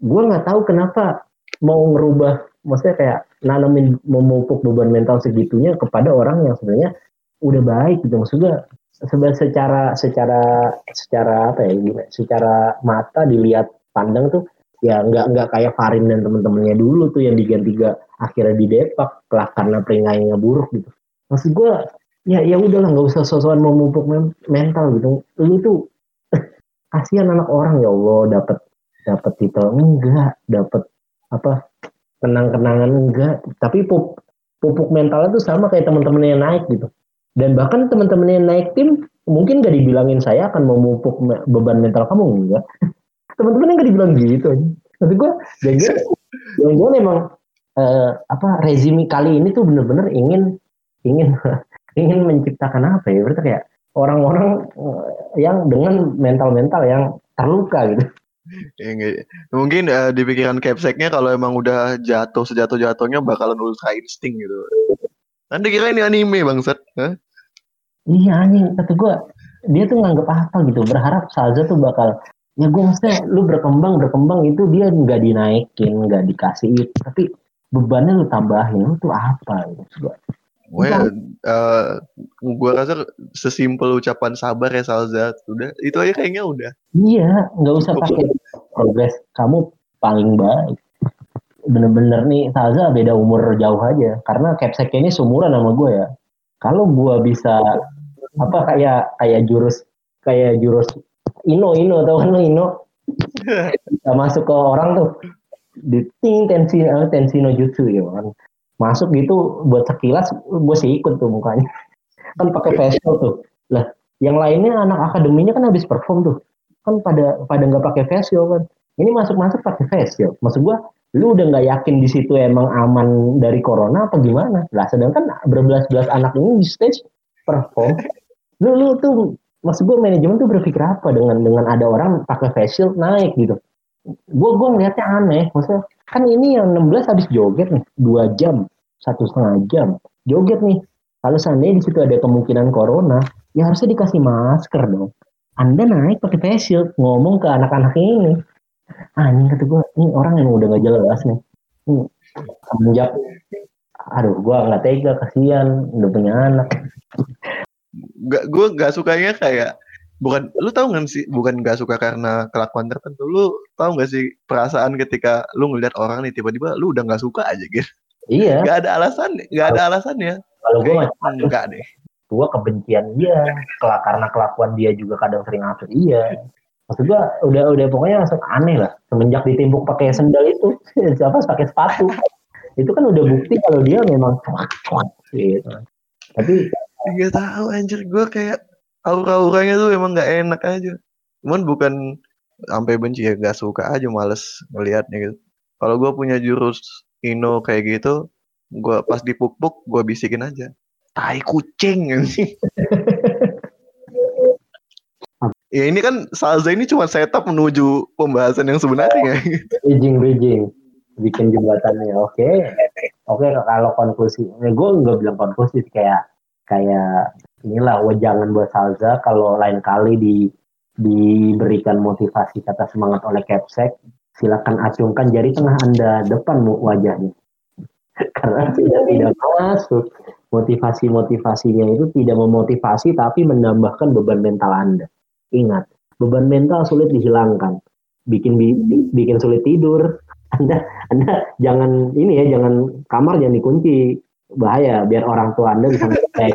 Gue nggak tahu kenapa mau ngerubah, maksudnya kayak nanamin memupuk beban mental segitunya kepada orang yang sebenarnya udah baik gitu. Maksudnya sebenarnya secara secara secara apa ya secara mata dilihat pandang tuh ya nggak nggak kayak Farin dan temen-temennya dulu tuh yang diganti tiga akhirnya di depak lah karena peringainya buruk gitu. Maksud gue ya ya udahlah nggak usah sosokan memupuk mental gitu. Lu tuh <laughs> kasihan anak orang ya Allah dapat dapat titel enggak dapat apa kenang-kenangan enggak. Tapi pupuk mentalnya tuh sama kayak teman-temannya yang naik gitu. Dan bahkan teman-teman yang naik tim mungkin gak dibilangin saya akan memupuk beban mental kamu enggak <laughs> teman-teman yang gak dibilang gitu maksud gue jangan jangan emang uh, apa rezim kali ini tuh bener-bener ingin ingin <laughs> ingin menciptakan apa ya berarti kayak orang-orang uh, yang dengan mental-mental yang terluka gitu Ya, mungkin uh, di pikiran capseknya kalau emang udah jatuh sejatuh jatuhnya bakalan ultra insting gitu. Anda kira ini anime bangsat? Huh? Iya anjing, kata gue dia tuh nganggep apa gitu, berharap Salza tuh bakal ya gue maksudnya lu berkembang berkembang itu dia nggak dinaikin nggak dikasih itu tapi bebannya lu tambahin lu tuh apa gitu Pokoknya uh, gue rasa sesimpel ucapan sabar ya Salza. Udah itu aja kayaknya udah. Iya, nggak usah pakai progres. Kamu paling baik. Bener-bener nih Salza beda umur jauh aja. Karena Capsek ini sumuran sama gue ya. Kalau gue bisa apa kayak kayak jurus kayak jurus Ino Ino tau kan lo Ino? <laughs> Bisa masuk ke orang tuh. Di ting tensi tensi no jutsu ya kan. Masuk gitu buat sekilas gue sih ikut tuh mukanya. <laughs> Kan pakai facial tuh. Lah yang lainnya anak akademinya kan habis perform tuh. Kan pada pada nggak pakai facial kan. Ini masuk masuk pakai facial maksud gue lu udah nggak yakin di situ emang aman dari corona apa gimana? Lah sedangkan berbelas-belas anak ini di stage perform. <laughs> Lu lu tuh maksud gue manajemen tuh berpikir apa dengan dengan ada orang pakai facial naik gitu? Gue gue ngeliatnya aneh. Maksudnya kan ini yang 16 habis joget nih dua jam satu setengah jam joget nih. Kalau seandainya di situ ada kemungkinan corona ya harusnya dikasih masker dong. Anda naik pakai face shield ngomong ke anak-anak ini. Ah ini kata gue ini orang yang udah gak jelas nih. Ini semenjak aduh gue nggak tega kasihan udah punya anak gak gue gak sukanya kayak bukan lu tahu nggak sih bukan gak suka karena kelakuan tertentu lu tahu nggak sih perasaan ketika lu ngeliat orang nih tiba-tiba lu udah nggak suka aja gitu? Iya. Nggak ada alasan nggak ada alasannya. kalau gue macam enggak deh. Gue kebencian dia kelak karena kelakuan dia juga kadang sering ngatur iya. Maksud gue udah udah pokoknya langsung aneh lah. Semenjak ditimbuk pakai sendal itu <laughs> siapa pakai sepatu. Itu kan udah bukti kalau dia memang cuak cuak gitu. Tapi nggak tahu anjir. Gue kayak aura-auranya tuh emang nggak enak aja. Cuman bukan sampai benci ya nggak suka aja males ngelihatnya gitu. Kalau gue punya jurus Ino kayak gitu gue pas dipuk-puk gue bisikin aja. Tai kucing <laughs> ya ini kan Salza ini cuma setup menuju pembahasan yang sebenarnya. Bridging bridging. Bikin jembatannya oke. Okay. oke okay, kalau konklusi ya gue nggak bilang konklusi kayak kayak inilah wejangan buat Salza kalau lain kali di diberikan motivasi kata semangat oleh Capsek silakan acungkan jari tengah anda depan wajahnya. <laughs> Karena tidak tidak masuk. Motivasi motivasinya itu tidak memotivasi tapi menambahkan beban mental anda. Ingat beban mental sulit dihilangkan. Bikin bikin sulit tidur. <laughs> Anda anda jangan ini ya jangan kamar jangan dikunci bahaya biar orang tua anda bisa ngecek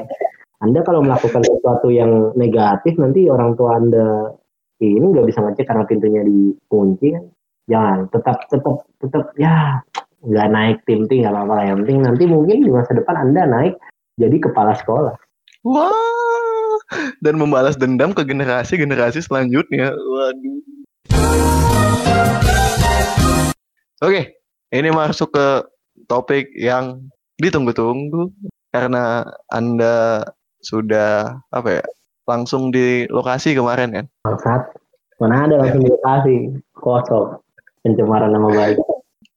anda kalau melakukan sesuatu yang negatif nanti orang tua Anda ini nggak bisa ngecek karena pintunya dikunci kan. Jangan, tetap tetap tetap ya nggak naik tim tim nggak apa-apa yang penting nanti mungkin di masa depan Anda naik jadi kepala sekolah. Wah, dan membalas dendam ke generasi-generasi selanjutnya. Waduh. Oke, ini masuk ke topik yang ditunggu-tunggu karena Anda sudah apa ya langsung di lokasi kemarin kan? Bangsat. Mana ada langsung di lokasi kosong pencemaran nama baik.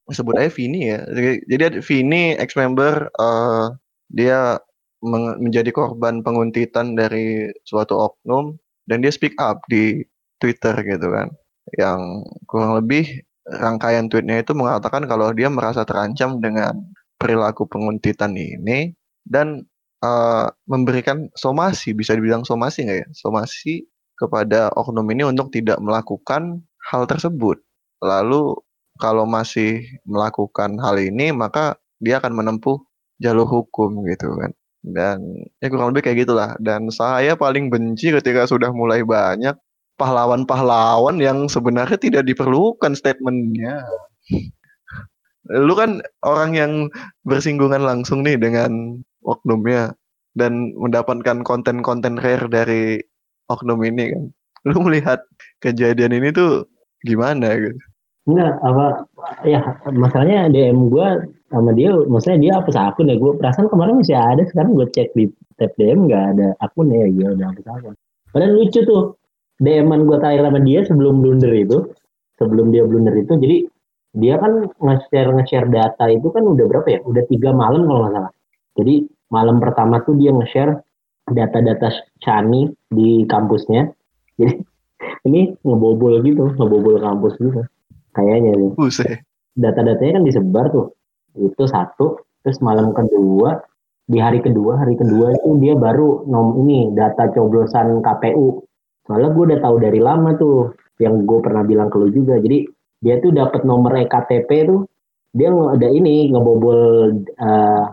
Sebut aja Vini ya. Jadi Vini ex member uh, dia menjadi korban penguntitan dari suatu oknum dan dia speak up di Twitter gitu kan. Yang kurang lebih rangkaian tweetnya itu mengatakan kalau dia merasa terancam dengan perilaku penguntitan ini dan uh, memberikan somasi, bisa dibilang somasi nggak ya? Somasi kepada oknum ini untuk tidak melakukan hal tersebut. Lalu kalau masih melakukan hal ini, maka dia akan menempuh jalur hukum gitu kan. Dan ya kurang lebih kayak gitulah. Dan saya paling benci ketika sudah mulai banyak pahlawan-pahlawan yang sebenarnya tidak diperlukan statementnya. Lu kan orang yang bersinggungan langsung nih dengan oknumnya dan mendapatkan konten-konten rare dari oknum ini kan. Lu melihat kejadian ini tuh gimana gitu? Enggak, apa ya masalahnya DM gue sama dia, maksudnya dia hapus akun ya gue perasaan kemarin masih ada, sekarang gue cek di tab DM nggak ada akun ya, dia udah hapus akun. Padahal lucu tuh, DM-an gue tanya sama dia sebelum blunder itu, sebelum dia blunder itu, jadi dia kan nge-share nge-share data itu kan udah berapa ya? Udah tiga malam kalau nggak salah. Jadi malam pertama tuh dia nge-share data-data Shani di kampusnya. <laughs> Jadi ini ngebobol gitu, ngebobol kampus gitu. Kayaknya nih. Data-datanya kan disebar tuh. Itu satu. Terus malam kedua di hari kedua hari kedua itu dia baru nom ini data coblosan KPU soalnya gue udah tahu dari lama tuh yang gue pernah bilang ke lu juga jadi dia tuh dapat nomor ektp tuh dia ada ini ngebobol uh,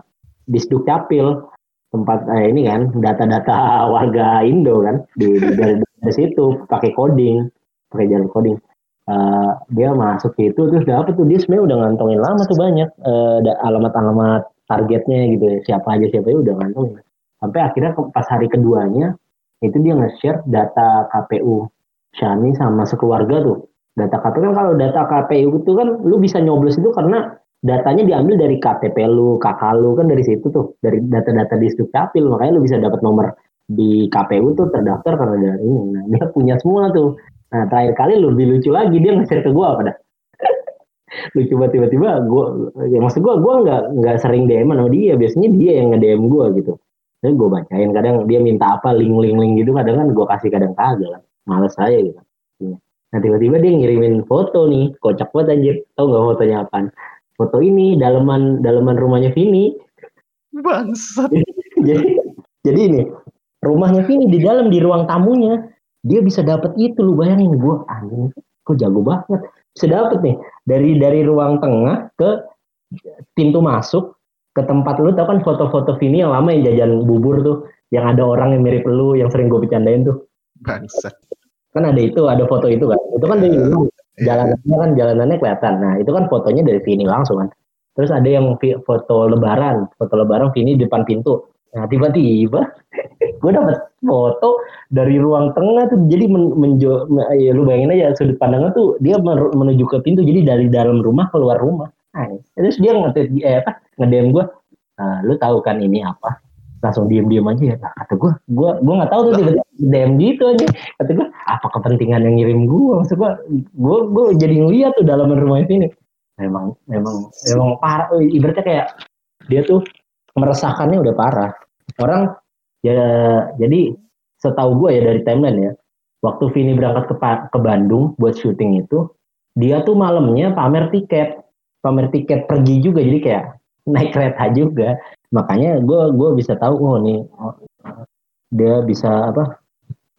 disduk capil tempat eh, ini kan data-data <laughs> warga Indo kan di, di dari, situ pakai coding pakai jalan coding. Uh, dia masuk itu terus dapat tuh dia sebenarnya udah ngantongin lama tuh banyak uh, alamat-alamat targetnya gitu ya siapa aja siapa aja udah ngantongin. Sampai akhirnya pas hari keduanya itu dia nge-share data KPU Shani sama sekeluarga tuh data KPU kan kalau data KPU itu kan lu bisa nyoblos itu karena datanya diambil dari KTP lu, kakak lu kan dari situ tuh, dari data-data di Dukcapil, makanya lu bisa dapat nomor di KPU tuh terdaftar karena dari ini. Nah, dia punya semua tuh. Nah, terakhir kali lebih lucu lagi dia nge-share ke gua pada. <laughs> lucu banget tiba-tiba gua ya maksud gua gua nggak nggak sering DM sama dia, biasanya dia yang nge-DM gua gitu. Jadi gue bacain kadang dia minta apa link-link link gitu kadang kan gue kasih kadang kagak lah. Males saya gitu. Nah tiba-tiba dia ngirimin foto nih, kocak banget anjir. Tau gak fotonya apa? Foto ini daleman daleman rumahnya Vini. Bangsat. <laughs> jadi, jadi ini rumahnya Vini di dalam di ruang tamunya dia bisa dapat itu lu bayangin gue anjing kok jago banget bisa dapat nih dari dari ruang tengah ke pintu masuk ke tempat lu tau kan foto-foto Vini yang lama yang jajan bubur tuh yang ada orang yang mirip lu yang sering gue bercandain tuh bangsat kan ada itu ada foto itu kan. Itu kan dari uh, jalanannya kan jalanannya kelihatan. Nah itu kan fotonya dari Vini langsung kan. Terus ada yang foto lebaran. Foto lebaran Vini depan pintu. Nah tiba-tiba <laughs> gue dapet foto dari ruang tengah tuh. Jadi men, menjo ya lu bayangin aja sudut pandangnya tuh dia menuju ke pintu. Jadi dari dalam rumah keluar rumah. Nah, terus dia ngetik eh apa ngedem gue nah, lu tahu kan ini apa langsung diem diem aja ya kata gue gue gue nggak tahu tuh tiba-tiba DM gitu aja. Kata gue apa kepentingan yang ngirim gue maksud gue gue gue jadi ngeliat tuh dalam rumah ini. Memang memang memang parah. Ibaratnya kayak dia tuh meresahkannya udah parah. Orang ya jadi setahu gue ya dari timeline ya waktu Vini berangkat ke ke Bandung buat syuting itu dia tuh malamnya pamer tiket. Pamer tiket pergi juga jadi kayak naik kereta juga makanya gue gue bisa tahu oh nih oh, dia bisa apa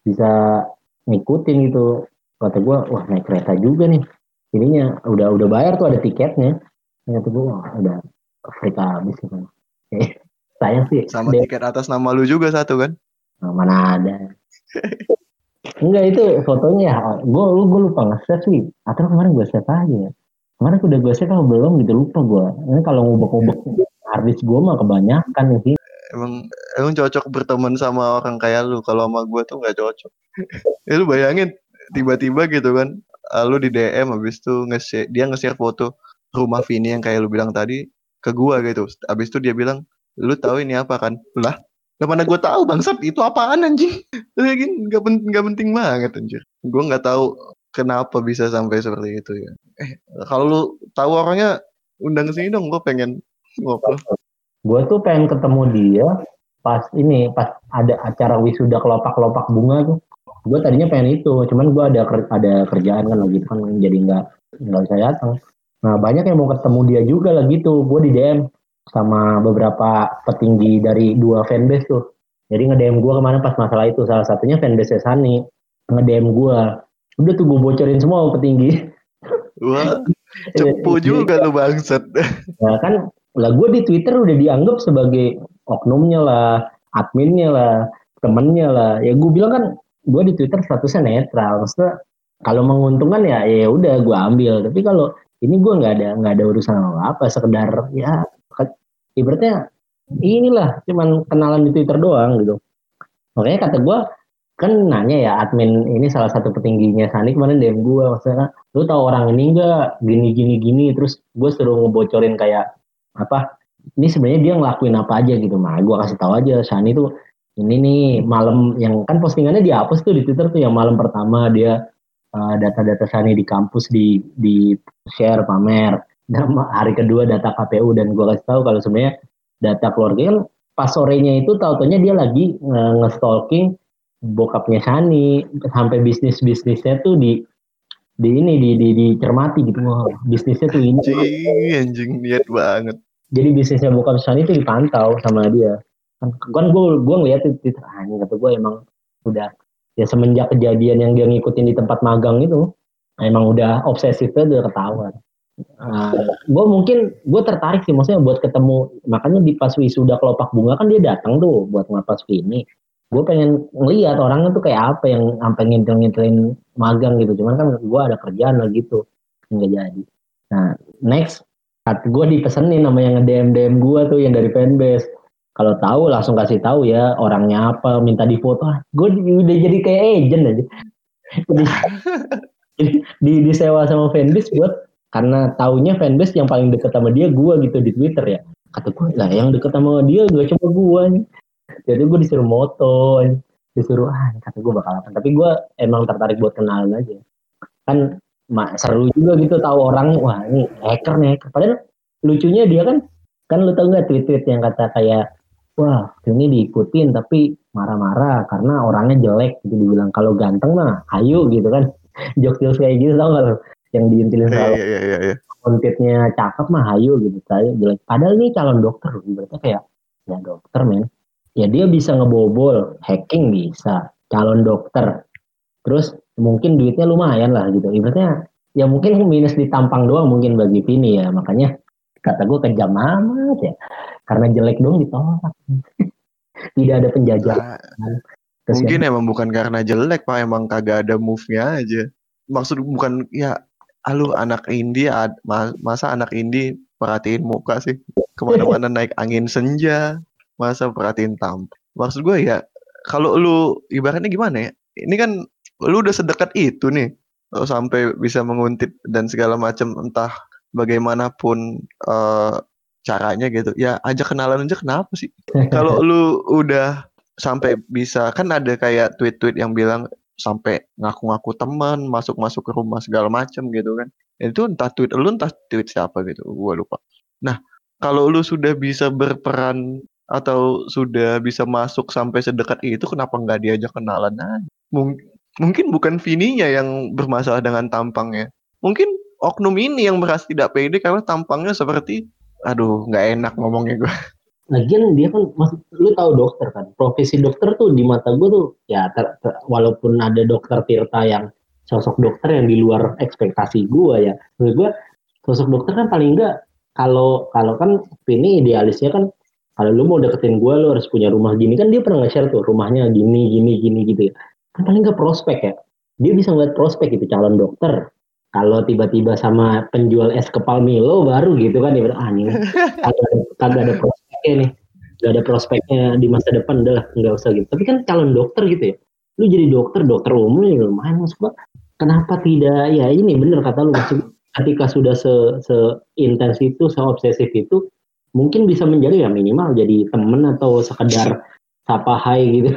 bisa ngikutin gitu. Kata gue wah naik kereta juga nih. Ininya udah udah bayar tuh ada tiketnya. Kata gue wah udah Afrika habis gitu sayang sih sama dia, tiket atas nama lu juga satu kan? Nah, mana ada. Enggak itu fotonya gue lu gue lupa nge-save sih. Atau kemarin gue save aja kemarin udah gue save atau belum gitu lupa gue ini kalau ngubek-ngubek artis gue mah kebanyakan sih emang emang cocok berteman sama orang kayak lu kalau sama gue tuh nggak cocok ya lu bayangin tiba-tiba gitu kan ah, lu di DM habis tuh nge dia nge-share foto rumah Vini yang kayak lu bilang tadi ke gua gitu. Habis itu dia bilang, "Lu tahu ini apa kan?" Lah, lah mana gue tahu bangsat itu apaan anjing? Lagi nggak penting nggak penting banget anjir. Gue nggak tahu kenapa bisa sampai seperti itu ya. Eh, kalau lu tahu orangnya undang sini dong, gue pengen. Gue tuh pengen ketemu dia pas ini pas ada acara wisuda kelopak-kelopak bunga tuh. Gue tadinya pengen itu, cuman gue ada ada kerjaan kan lagi kan jadi nggak nggak bisa datang. Nah banyak yang mau ketemu dia juga lah gitu. Gue di DM sama beberapa petinggi dari dua fanbase tuh. Jadi nge-DM gue ke mana pas masalah itu. Salah satunya fanbase Sani. Nge-DM gue. Udah tuh gue bocorin semua petinggi. Wah, <laughs> cepu juga lu bangsat. Nah kan lah gue di Twitter udah dianggap sebagai oknumnya lah, adminnya lah, temennya lah. Ya gue bilang kan gue di Twitter statusnya netral. Maksudnya kalau menguntungkan ya ya udah gue ambil. Tapi kalau ini gue nggak ada nggak ada urusan apa apa sekedar ya ibaratnya inilah cuman kenalan di Twitter doang gitu makanya kata gue kan nanya ya admin ini salah satu petingginya Sani kemarin DM gue maksudnya lu tahu orang ini enggak gini gini gini terus gue suruh ngebocorin kayak apa ini sebenarnya dia ngelakuin apa aja gitu mah gue kasih tahu aja Sani tuh ini nih malam yang kan postingannya dihapus tuh di Twitter tuh yang malam pertama dia uh, data-data Sani di kampus di di share pamer. Dan hari kedua data KPU dan gue kasih tahu kalau sebenarnya data keluarga kan pas sorenya itu tau-taunya dia lagi nge-stalking bokapnya Sani sampai bisnis bisnisnya tuh di di ini di di dicermati gitu wah bisnisnya tuh ini. Anjing anjing niat banget jadi bisnisnya bokap Sani tuh dipantau sama dia. Kan kan gue gue ngeliat itu ah, ini kata gue emang udah ya semenjak kejadian yang dia ngikutin di tempat magang itu emang udah obsesifnya udah ketahuan. Uh, gue mungkin gue tertarik sih maksudnya buat ketemu makanya di pas wisuda kelopak bunga kan dia datang tuh buat ngapas ini. Gue pengen ngeliat orangnya tuh kayak apa yang sampai ngintil ngintilin magang gitu. Cuman kan gue ada kerjaan lah gitu nggak jadi. Nah next gue dipesenin sama yang DM DM gue tuh yang dari fanbase. Kalau tahu langsung kasih tahu ya orangnya apa minta difoto. Ah, gue udah jadi kayak agent aja. Di disewa sama fanbase buat karena taunya fanbase yang paling deket sama dia gue gitu di Twitter ya. Kata gue lah yang deket sama dia gak cuma gue jadi gue disuruh moto disuruh ah kata gue bakal apa. Tapi gue emang tertarik buat kenalan aja. Kan seru juga gitu tahu orang wah ini hacker nih hacker. Padahal lucunya dia kan kan lu tau gak tweet-tweet yang kata kayak wah ini diikutin tapi marah-marah karena orangnya jelek gitu dibilang. Kalau ganteng mah ayo gitu kan. <laughs> Jokes-jokes kayak gitu tau gak lo yang diintilin soal yeah, yeah, yeah, yeah. kontitnya cakep mah ayo gitu. Saya jelek. Padahal ini calon dokter berarti kayak ya dokter men. Ya dia bisa ngebobol hacking bisa calon dokter. Terus mungkin duitnya lumayan lah gitu. Ibaratnya ya mungkin <laughs> minus di tampang doang mungkin bagi Vini ya. Makanya kata gue kejam amat ya. Karena jelek dong ditolak. <laughs> Tidak ada penjajahan. Nah, mungkin emang bukan karena jelek pak. Emang kagak ada move-nya aja. Maksud bukan ya alu anak indie masa anak indie perhatiin muka sih? Ke mana-mana <laughs> naik angin senja. Masa perhatiin tam maksud gue ya kalau lu ibaratnya gimana ya? Ini kan lu udah sedekat itu nih sampai bisa menguntit dan segala macam entah bagaimanapun uh, caranya gitu. Ya ajak kenalan aja kenapa sih? <laughs> Kalau lu udah sampai bisa kan ada kayak tweet-tweet yang bilang sampai ngaku-ngaku teman masuk-masuk ke rumah segala macam gitu kan. Itu entah tweet lu entah tweet siapa gitu gua lupa. Nah kalau lu sudah bisa berperan atau sudah bisa masuk sampai sedekat itu kenapa nggak diajak kenalan aja? Mung mungkin bukan Vininya yang bermasalah dengan tampangnya. Mungkin oknum ini yang merasa tidak pede karena tampangnya seperti aduh nggak enak ngomongnya gue. <laughs> Lagian dia kan lu tahu dokter kan? Profesi dokter tuh di mata gue tuh ya ter, ter, walaupun ada dokter Tirta yang sosok dokter yang di luar ekspektasi gue ya. Menurut gue sosok dokter kan paling enggak kalau kalau kan ini idealisnya kan kalau lu mau deketin gue lu harus punya rumah gini. Kan dia pernah nge-share tuh rumahnya gini gini gini gitu ya kan paling enggak prospek ya. Dia bisa ngeliat prospek itu calon dokter. Kalau tiba-tiba sama penjual es kepal Milo baru gitu kan ya ah nih kagak ada prospeknya nih. Gak ada prospeknya di masa depan udah nggak usah gitu. Tapi kan calon dokter gitu ya. Lu jadi dokter dokter umum ya lumayan masuk gua. Kenapa tidak ya ini bener kata lu masuk ketika sudah se, se intens itu se obsesif itu mungkin bisa menjadi ya minimal jadi temen atau sekedar sapa hai gitu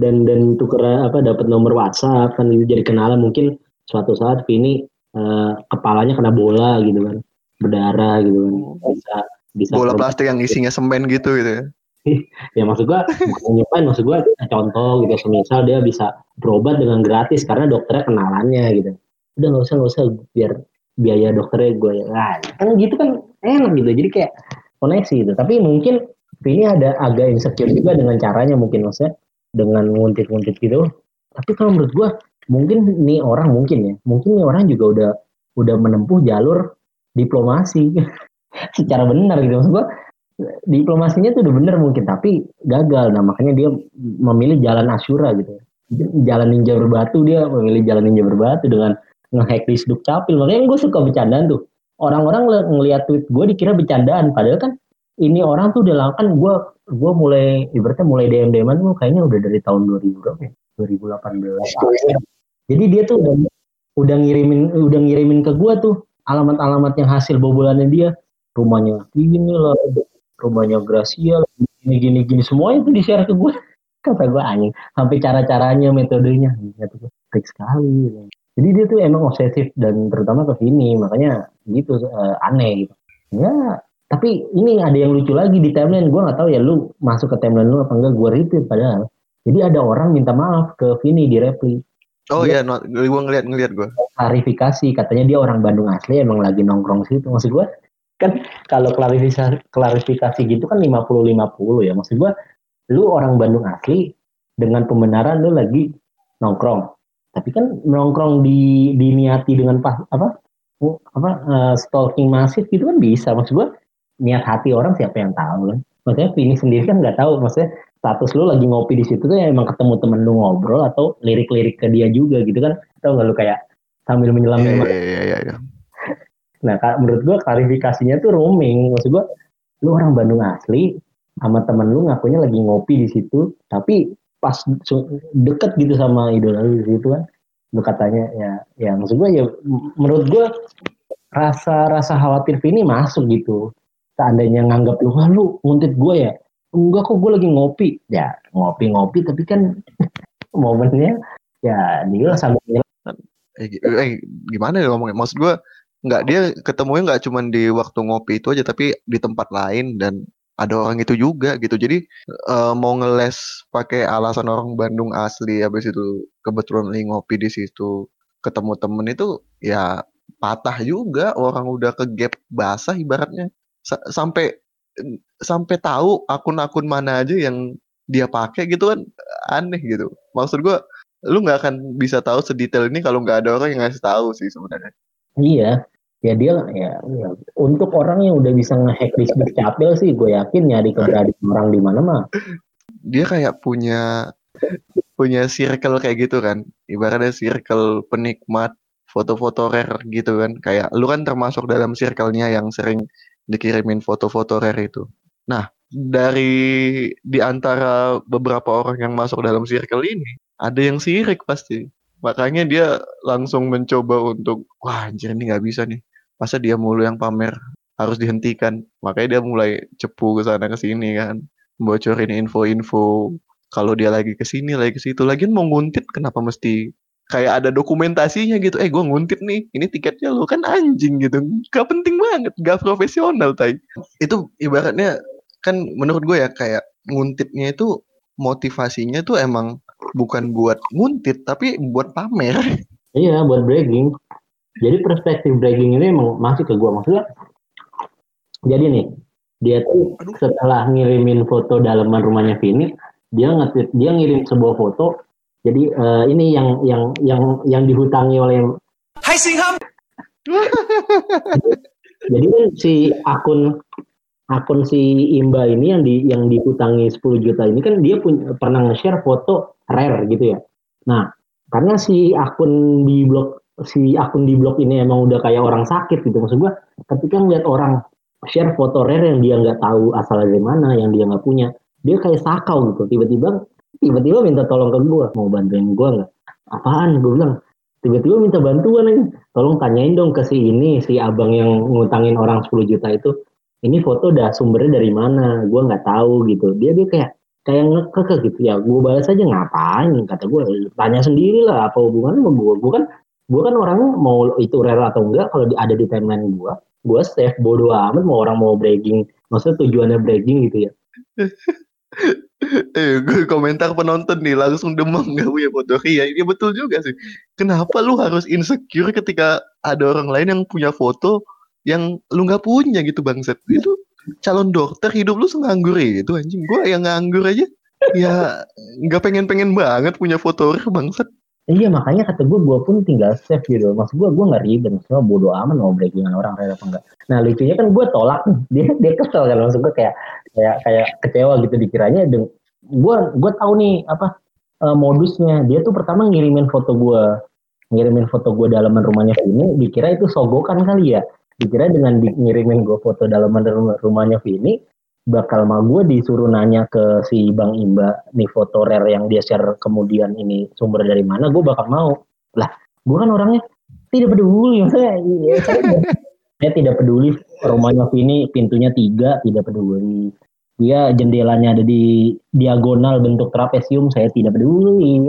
dan dan tuker apa dapat nomor WhatsApp kan itu jadi kenalan. Mungkin suatu saat Vini uh, kepalanya kena bola gitu kan berdarah gitu kan. Oh. bisa bisa bola plastik yang isinya semen gitu gitu ya? <laughs> Ya maksud gua bukan maksud gua contoh gitu. Semisal dia bisa berobat dengan gratis karena dokternya kenalannya gitu. Udah nggak usah nggak usah. Biar biaya dokternya gue ya. Nah, kan gitu kan enak gitu. Jadi kayak koneksi gitu. Tapi mungkin ini ada agak insecure juga dengan caranya mungkin maksudnya dengan nguntit-nguntit gitu. Tapi kalau menurut gue mungkin nih orang mungkin ya mungkin nih orang juga udah udah menempuh jalur diplomasi. <laughs> Secara benar gitu maksud gua diplomasinya tuh udah bener mungkin tapi gagal. Nah makanya dia memilih jalan asyura gitu. Jalan ninja berbatu dia memilih jalan ninja berbatu dengan ngehack di capil makanya gue suka bercandaan tuh. Orang-orang ngeliat tweet gue dikira bercandaan padahal kan ini orang tuh udah kan gue gue mulai ibaratnya mulai DM DM tuh kayaknya udah dari tahun 2000 berapa ya 2018 jadi dia tuh udah udah ngirimin udah ngirimin ke gua tuh alamat-alamat yang hasil bobolannya dia. Rumahnya gini lah, rumahnya Gracia, gini gini gini semuanya tuh di-share ke gua. <laughs> Kata gua anjing, sampai cara-caranya, metodenya, gitu baik sekali. Jadi dia tuh emang obsesif dan terutama ke sini, makanya gitu uh, aneh gitu. Ya, tapi ini ada yang lucu lagi di timeline. Gue nggak tahu ya lu masuk ke timeline lu apa enggak. Gue retweet padahal. Jadi ada orang minta maaf ke Vini di reply. Oh iya, no, gue ngeliat ngeliat gue. Klarifikasi, katanya dia orang Bandung asli, emang lagi nongkrong situ. Maksud gue, kan kalau klarifikasi klarifikasi gitu kan 50-50 ya maksud gua lu orang Bandung asli dengan pembenaran lu lagi nongkrong tapi kan nongkrong di diniati dengan pas apa apa uh, stalking masif gitu kan bisa maksud gua niat hati orang siapa yang tahu kan maksudnya Vini sendiri kan nggak tahu maksudnya status lu lagi ngopi di situ tuh ya emang ketemu temen lu ngobrol atau lirik-lirik ke dia juga gitu kan atau nggak lu kayak sambil menyelam Iya, iya, iya, iya, iya. Nah, menurut gua klarifikasinya tuh roaming. Maksud gua, lu orang Bandung asli, sama temen lu ngakunya lagi ngopi di situ, tapi pas deket gitu sama idola lu di situ kan, lu katanya ya, ya maksud gua ya, menurut gua rasa rasa khawatir Vini masuk gitu. Seandainya nganggap lu, wah lu nguntit gua ya, enggak kok gua lagi ngopi, ya ngopi-ngopi tapi kan <laughs> momennya ya dia sambil nyelam. Eh, gi- eh, gimana ya ngomongnya? Maksud gue nggak dia ketemunya nggak cuma di waktu ngopi itu aja, tapi di tempat lain dan ada orang itu juga gitu. Jadi eh, mau ngeles pakai alasan orang Bandung asli, habis itu kebetulan lagi ngopi di situ, ketemu temen itu ya patah juga. Orang udah ke gap basah ibaratnya Sa- sampai sampai tahu akun-akun mana aja yang dia pakai gitu kan aneh gitu. Maksud gue lu nggak akan bisa tahu sedetail ini kalau nggak ada orang yang ngasih tahu sih sebenarnya. Iya, ya dia ya, ya, untuk orang yang udah bisa ngehack Facebook capil sih, gue yakin nyari keberadaan orang di mana mah. Dia kayak punya punya circle kayak gitu kan. Ibaratnya circle penikmat foto-foto rare gitu kan. Kayak lu kan termasuk dalam circle-nya yang sering dikirimin foto-foto rare itu. Nah, dari di antara beberapa orang yang masuk dalam circle ini, ada yang sirik pasti. Makanya dia langsung mencoba untuk, wah anjir ini nggak bisa nih. Masa dia mulu yang pamer harus dihentikan. Makanya dia mulai cepu ke sana ke sini kan. Bocorin info-info kalau dia lagi ke sini, lagi ke situ. Lagian mau nguntit kenapa mesti kayak ada dokumentasinya gitu. Eh gue nguntit nih, ini tiketnya lo kan anjing gitu. Gak penting banget, gak profesional tay. Itu ibaratnya kan menurut gue ya kayak nguntitnya itu motivasinya tuh emang bukan buat nguntit tapi buat pamer. Iya, buat bragging. Jadi perspektif bragging ini emang masih ke gue maksudnya. Jadi nih, dia tuh setelah ngirimin foto dalaman rumahnya Vini, dia nge dia ngirim sebuah foto. Jadi eh, ini yang yang yang yang dihutangi oleh Hai Singham. <laughs> Jadi kan si akun akun si Imba ini yang di yang dihutangi 10 juta ini kan dia punya pernah nge-share foto rare gitu ya. Nah, karena si akun di blog si akun di blog ini emang udah kayak orang sakit gitu maksud gua ketika ngeliat orang share foto rare yang dia nggak tahu asal dari mana yang dia nggak punya dia kayak sakau gitu tiba-tiba tiba-tiba minta tolong ke gua mau bantuin gua nggak? Apaan? Gue bilang tiba-tiba minta bantuan aja. Tolong tanyain dong ke si ini si abang yang ngutangin orang 10 juta itu ini foto udah sumbernya dari mana? Gue nggak tahu gitu. Dia dia kayak kayak ngekeke gitu. Ya gue balas aja ngapain? kata gue tanya sendiri lah apa hubungannya sama gue gue kan gue kan orangnya mau itu rare atau enggak kalau ada di timeline gue gue save bodo amat mau orang mau bragging. Maksudnya tujuannya bragging gitu ya <laughs> Eh, gue komentar penonton nih langsung demam gak punya foto Ria. Ini betul juga sih. Kenapa lu harus insecure ketika ada orang lain yang punya foto yang lu nggak punya gitu bangset? Itu calon dokter hidup lu senganggur itu anjing. Gue yang nganggur aja ya nggak pengen-pengen banget punya foto rare bangsat. Iya makanya kata gue, gue pun tinggal save gitu. Maksud gue, gue nggak ribet. Maksudnya bodo amat mau braggingan orang rare apa enggak. Nah lucunya kan gue tolak. <laughs> Dia dia kesel kan. Maksud gue kayak kayak kayak kecewa gitu dikiranya. Gue gue tahu nih apa eh, modusnya. Dia tuh pertama ngirimin foto gue, ngirimin foto gue dalaman rumahnya Vini. Dikira itu sogokan kali ya. Dikira dengan ngirimin gue foto dalaman rumah- rumahnya Vini, bakal mah gue disuruh nanya ke si Bang Imba nih foto rare yang dia share kemudian ini sumber dari mana gue bakal mau. Lah gue kan orangnya tidak peduli. <laughs> Saya, ya, saya, saya tidak peduli. Rumahnya Vini pintunya tiga tidak peduli. Dia jendelanya ada di diagonal bentuk trapesium saya tidak peduli. <laughs>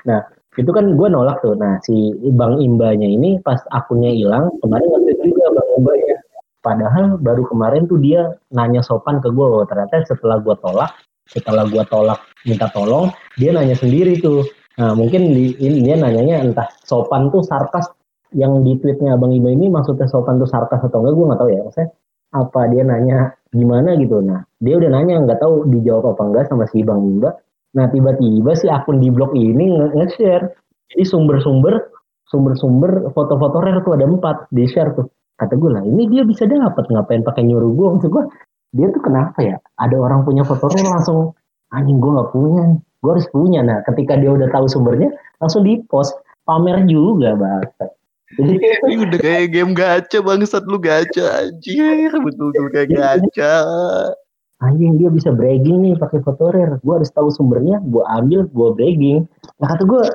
Nah itu kan gue nolak tuh. Nah si Bang Imbanya ini pas akunnya hilang kemarin nge juga Bang Imbanya Padahal baru kemarin tuh dia nanya sopan ke gue, oh, ternyata setelah gue tolak, setelah gue tolak minta tolong, dia nanya sendiri tuh. Nah mungkin di, ini dia nanyanya entah sopan tuh sarkas yang di tweetnya Abang Iba ini maksudnya sopan tuh sarkas atau enggak gue nggak tahu ya. Maksudnya apa dia nanya gimana gitu. Nah dia udah nanya nggak tahu dijawab apa enggak sama si Bang Iba. Nah tiba-tiba si akun di blog ini nge-share. Jadi sumber-sumber sumber-sumber foto-foto rare tuh ada empat di share tuh kata gue lah ini dia bisa dapat ngapain pakai nyuruh gue maksud gue dia tuh kenapa ya? Ada orang punya foto rare langsung anjing gue nggak punya. Gue harus punya. Nah ketika dia udah tahu sumbernya langsung di post pamer juga bahasa <laughs> ini udah kayak game gacha bangsat lu gacha anjir. Betul-betul kayak gacha. Anjing dia bisa bragging nih pakai foto rare. Gua harus tahu sumbernya, gua ambil, gua bragging. Nah kata gua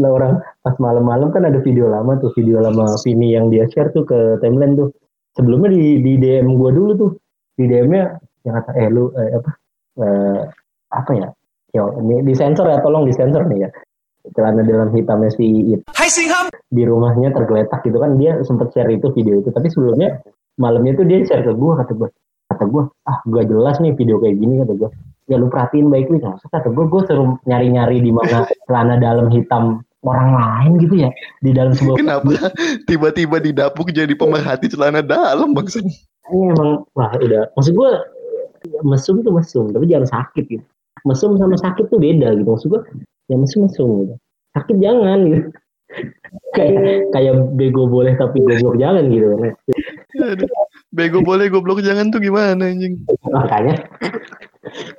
lah orang pas malam-malam kan ada video lama tuh, video lama Vini yang dia share tuh ke timeline tuh. Sebelumnya di, di DM gua dulu tuh. Di DM-nya yang kata eh lu eh, apa? Eh, apa ya? Yo, ini disensor ya, tolong disensor nih ya celana dalam hitamnya si It. Hai Singham. Di rumahnya tergeletak gitu kan dia sempat share itu video itu tapi sebelumnya malamnya tuh dia share ke gue kata gue kata gue ah gak jelas nih video kayak gini kata gue ya lu perhatiin baik nih kata gue gue suruh nyari-nyari di mana <laughs> celana dalam hitam orang lain gitu ya. Di dalam sebuah kenapa? tiba-tiba didapuk jadi pemerhati celana dalam maksud ini emang. Wah udah. Maksud gue ya, mesum tuh mesum tapi jangan sakit gitu. Mesum sama sakit tuh beda gitu. Maksud gue ya mesum-mesum gitu. Sakit jangan gitu. <laughs> Kayak kayak bego boleh tapi goblok jangan gitu. Bego boleh goblok jangan tuh gimana anjing? Makanya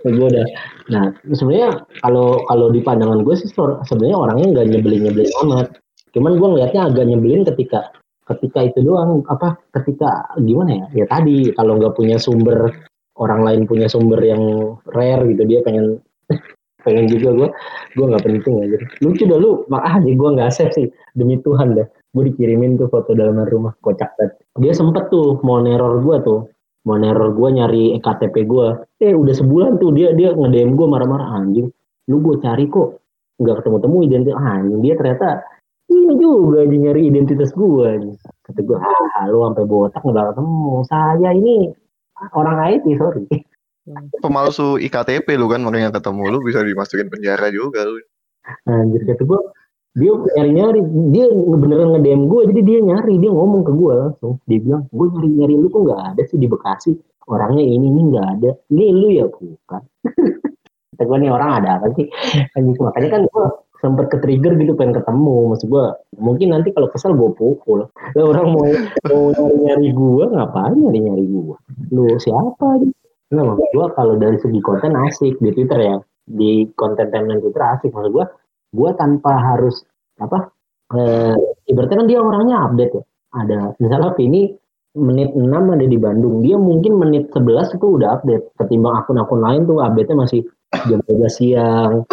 gue udah. Nah sebenarnya kalau kalau di pandangan gue sih sebenarnya orangnya nggak nyebelin nyebelin amat. Cuman gue ngelihatnya agak nyebelin ketika ketika itu doang. Apa ketika gimana ya? Ya tadi kalau nggak punya sumber orang lain punya sumber yang rare gitu dia pengen <laughs> pengen juga gue gue nggak penting aja. Lucu dah lu. Makanya gue nggak save sih. Demi Tuhan dah. Gue dikirimin tuh foto dalam rumah. Kocak banget. Dia sempet tuh mau neror gue tuh mau neror gue nyari ektp gue eh udah sebulan tuh dia dia ngedem gue marah-marah anjing lu gue cari kok nggak ketemu temu identitas anjing dia ternyata ini juga dia nyari identitas gue kata gue ah lu sampai botak nggak ketemu. Saya ini orang IT sorry. Pemalsu IKTP lu kan makanya ketemu lu bisa dimasukin penjara juga lu. Anjir kata gue dia nyari-nyari dia beneran nge-DM gue jadi dia nyari dia ngomong ke gue langsung. Dia bilang gue nyari-nyari lu kok nggak ada sih di Bekasi? Orangnya ini ini nggak ada. Ini lu ya? Bukan. <laughs> Kata gue nih orang ada apa sih? Makanya kan gue sempet ke trigger gitu pengen ketemu. Maksud gue mungkin nanti kalau kesel gue pukul. Lah orang mau mau nyari nyari gue ngapain nyari nyari gue lu siapa gitu Nah, maksud gue kalau dari segi konten asik di Twitter ya, di konten timeline Twitter asik. Maksud gue, gue tanpa harus apa? Eh, ibaratnya kan dia orangnya update ya. Ada misalnya ini menit 6 ada di Bandung, dia mungkin menit 11 itu udah update. Ketimbang akun-akun lain tuh update-nya masih jam 13 siang.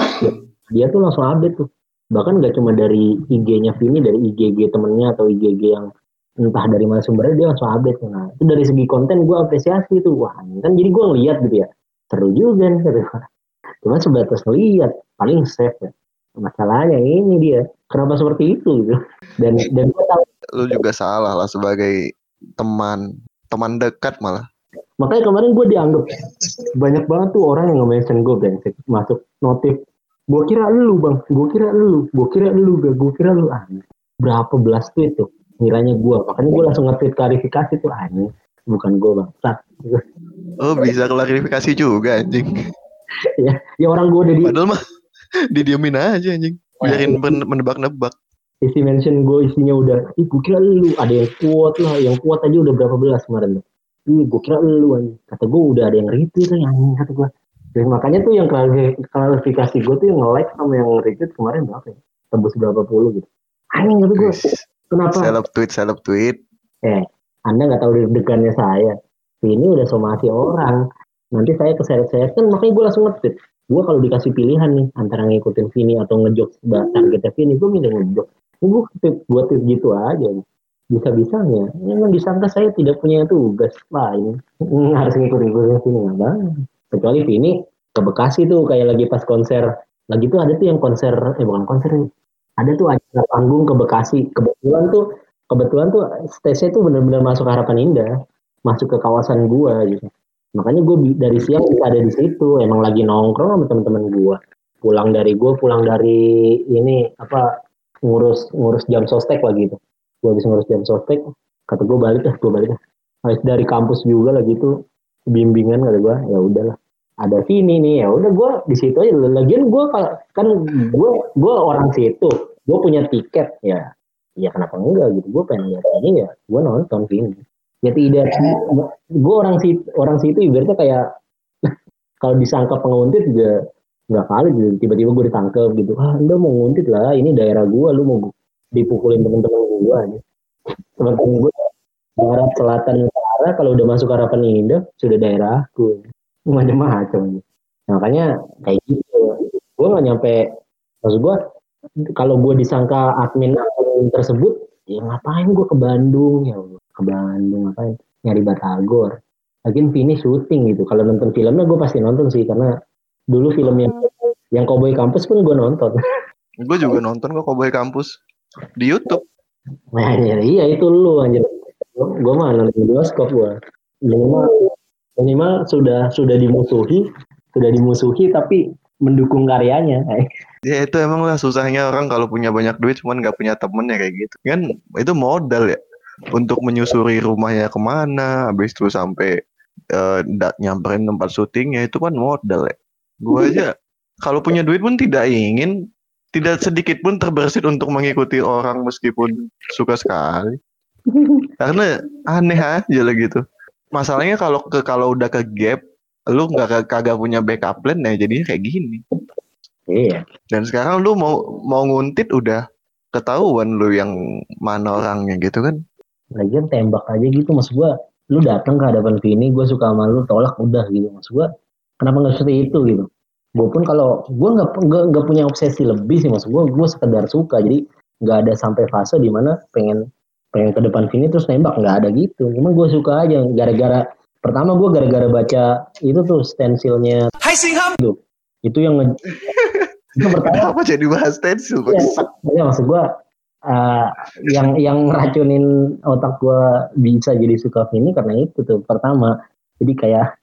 Dia tuh langsung update tuh. Bahkan gak cuma dari IG-nya Vini, dari IGG temennya atau IGG yang entah dari mana sumbernya dia langsung update nah itu dari segi konten gue apresiasi tuh wah kan jadi gue ngeliat gitu ya seru juga nih gitu. <laughs> cuma sebatas ngeliat paling safe ya masalahnya ini dia. Kenapa seperti itu gitu? Dan dan gue tahu lu juga salah lah sebagai teman teman dekat malah. Makanya kemarin gue dianggap banyak banget tuh orang yang nge-mention gue brengsek masuk notif. Gue kira lu bang. Gue kira lu. Gue kira lu gak gue kira lu ah berapa belas tweet tuh ngiranya gue makanya gue langsung nge-tweet klarifikasi tuh anjing bukan gue bang. Oh bisa klarifikasi juga anjing. <laughs> Ya ya orang gue udah di padahal mah <laughs> didiemin aja anjing. Biarin ya, menebak-nebak. Isi mention gue isinya udah ih gue kira lu ada yang kuat lah yang kuat aja udah berapa belas kemarin ih gue kira lu anjing. Kata gue udah ada yang retweet tuh anjing kata gue dan makanya tuh yang klarifikasi gue tuh yang nge-like sama yang retweet kemarin berapa ya? Tembus berapa puluh gitu. Anjing kata gue Kenapa? Seleb tweet, seleb tweet. Eh, Anda nggak tahu deg-degannya saya. Ini udah somasi orang. Nanti saya keseret-seret kan makanya gue langsung nge-tweet. Gue kalau dikasih pilihan nih antara ngikutin Vini atau ngejok targetnya Vini, gue milih ngejok. Gue tweet, gue tweet gitu aja. Bisa-bisanya. Memang disangka saya tidak punya tugas lain. <laughs> Harus ngikutin Vini nggak banget. Kecuali Vini ke Bekasi tuh kayak lagi pas konser. Lagi tuh ada tuh yang konser, eh bukan konser ada tuh acara panggung ke Bekasi kebetulan tuh kebetulan tuh stage itu benar-benar masuk harapan indah masuk ke kawasan gua gitu makanya gue dari siang bisa ada di situ. Emang lagi nongkrong sama teman-teman gua. Pulang dari gua pulang dari ini apa ngurus ngurus jam sostek lagi itu gue habis ngurus jam sostek kata gue balik lah gue balik lah habis dari kampus juga lagi itu bimbingan kata gue ya udahlah. Ada sini nih ya udah gue di situ aja. Lagian gue kan gue gue orang situ. Gue punya tiket ya. Ya kenapa enggak gitu? Gue pengen lihat ini ya. Gue nonton sini ya tidak gue orang situ orang situ ibaratnya kayak <laughs> kalau disangka penguntit juga nggak kali gitu. Tiba-tiba gue ditangkap gitu. Ah anda mau nguntit lah ini daerah gue lu mau dipukulin temen-temen gue aja. Teman-temen gue barat selatan utara kalau udah masuk harapan indah sudah daerah gue macam-macam. Nah, makanya kayak gitu. Gue nggak nyampe maksud gue kalau gue disangka admin akun tersebut ya ngapain gue ke Bandung ya ke Bandung ngapain nyari Batagor lagi finish syuting gitu kalau nonton filmnya gue pasti nonton sih karena dulu film yang yang Cowboy Campus pun gue nonton. <laughs> gue juga nonton kok Cowboy Campus di YouTube. Nah, iya, iya itu lu anjir. Gue mah nonton bioskop gue. Minimal minimal sudah sudah dimusuhi, sudah dimusuhi tapi mendukung karyanya. <laughs> Ya itu emang lah susahnya orang kalau punya banyak duit cuman nggak punya temen ya kayak gitu. Kan itu modal ya untuk menyusuri rumahnya ke mana, habis itu sampai uh, nyamperin tempat syutingnya itu kan modal ya. Gue aja kalau punya duit pun tidak ingin tidak sedikit pun terbersit untuk mengikuti orang meskipun suka sekali. Karena aneh aja lah gitu. Masalahnya kalau ke kalau udah ke gap, lu nggak kagak punya backup plan ya jadinya kayak gini. Iya. Dan sekarang lu mau mau nguntit udah ketahuan lu yang mana orangnya gitu kan. Lagian tembak aja gitu. Maksud gua lu datang ke hadapan Vini gue suka sama lu tolak udah gitu. Maksud gua kenapa nggak seperti itu gitu? Gue pun kalau gue nggak nggak punya obsesi lebih sih. Maksud gue gue sekedar suka. Jadi nggak ada sampai fase di mana pengen pengen ke depan sini terus nembak. Nggak ada gitu. Emang gue suka aja. Gara-gara pertama gue gara-gara baca itu tuh stensilnya. Hai Singham! Itu itu yang nge <laughs> itu pertama apa jadi bahas stensil ya, ya maksud gue uh, yang yang racunin otak gue bisa jadi suka ini karena itu tuh pertama. Jadi kayak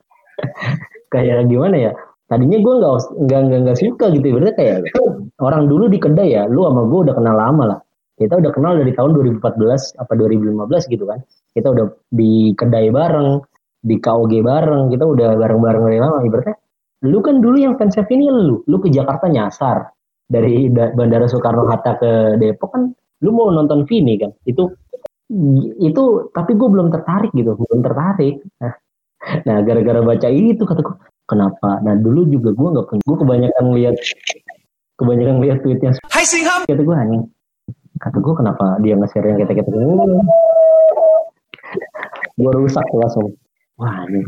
<laughs> kayak gimana ya? Tadinya gue nggak nggak nggak suka gitu. Berarti kayak orang dulu di kedai ya lu sama gue udah kenal lama lah. Kita udah kenal dari tahun 2014 apa 2015 gitu kan. Kita udah di kedai bareng di KOG bareng kita udah bareng-bareng dari lama. Ibaratnya lu kan dulu yang fansnya ini lu. Lu ke Jakarta nyasar. Dari Bandara Soekarno Hatta ke Depok kan lu mau nonton Vini kan itu itu tapi gue belum tertarik gitu belum tertarik nah <laughs> Nah, gara-gara baca itu kata gue, kenapa? Nah, dulu juga gue nggak punya. Gue kebanyakan lihat kebanyakan lihat tweetnya. Hai Singham. Kata gue anjing. Kata gue kenapa dia nge-share yang kita-kita gue. gue rusak langsung. Wah, ini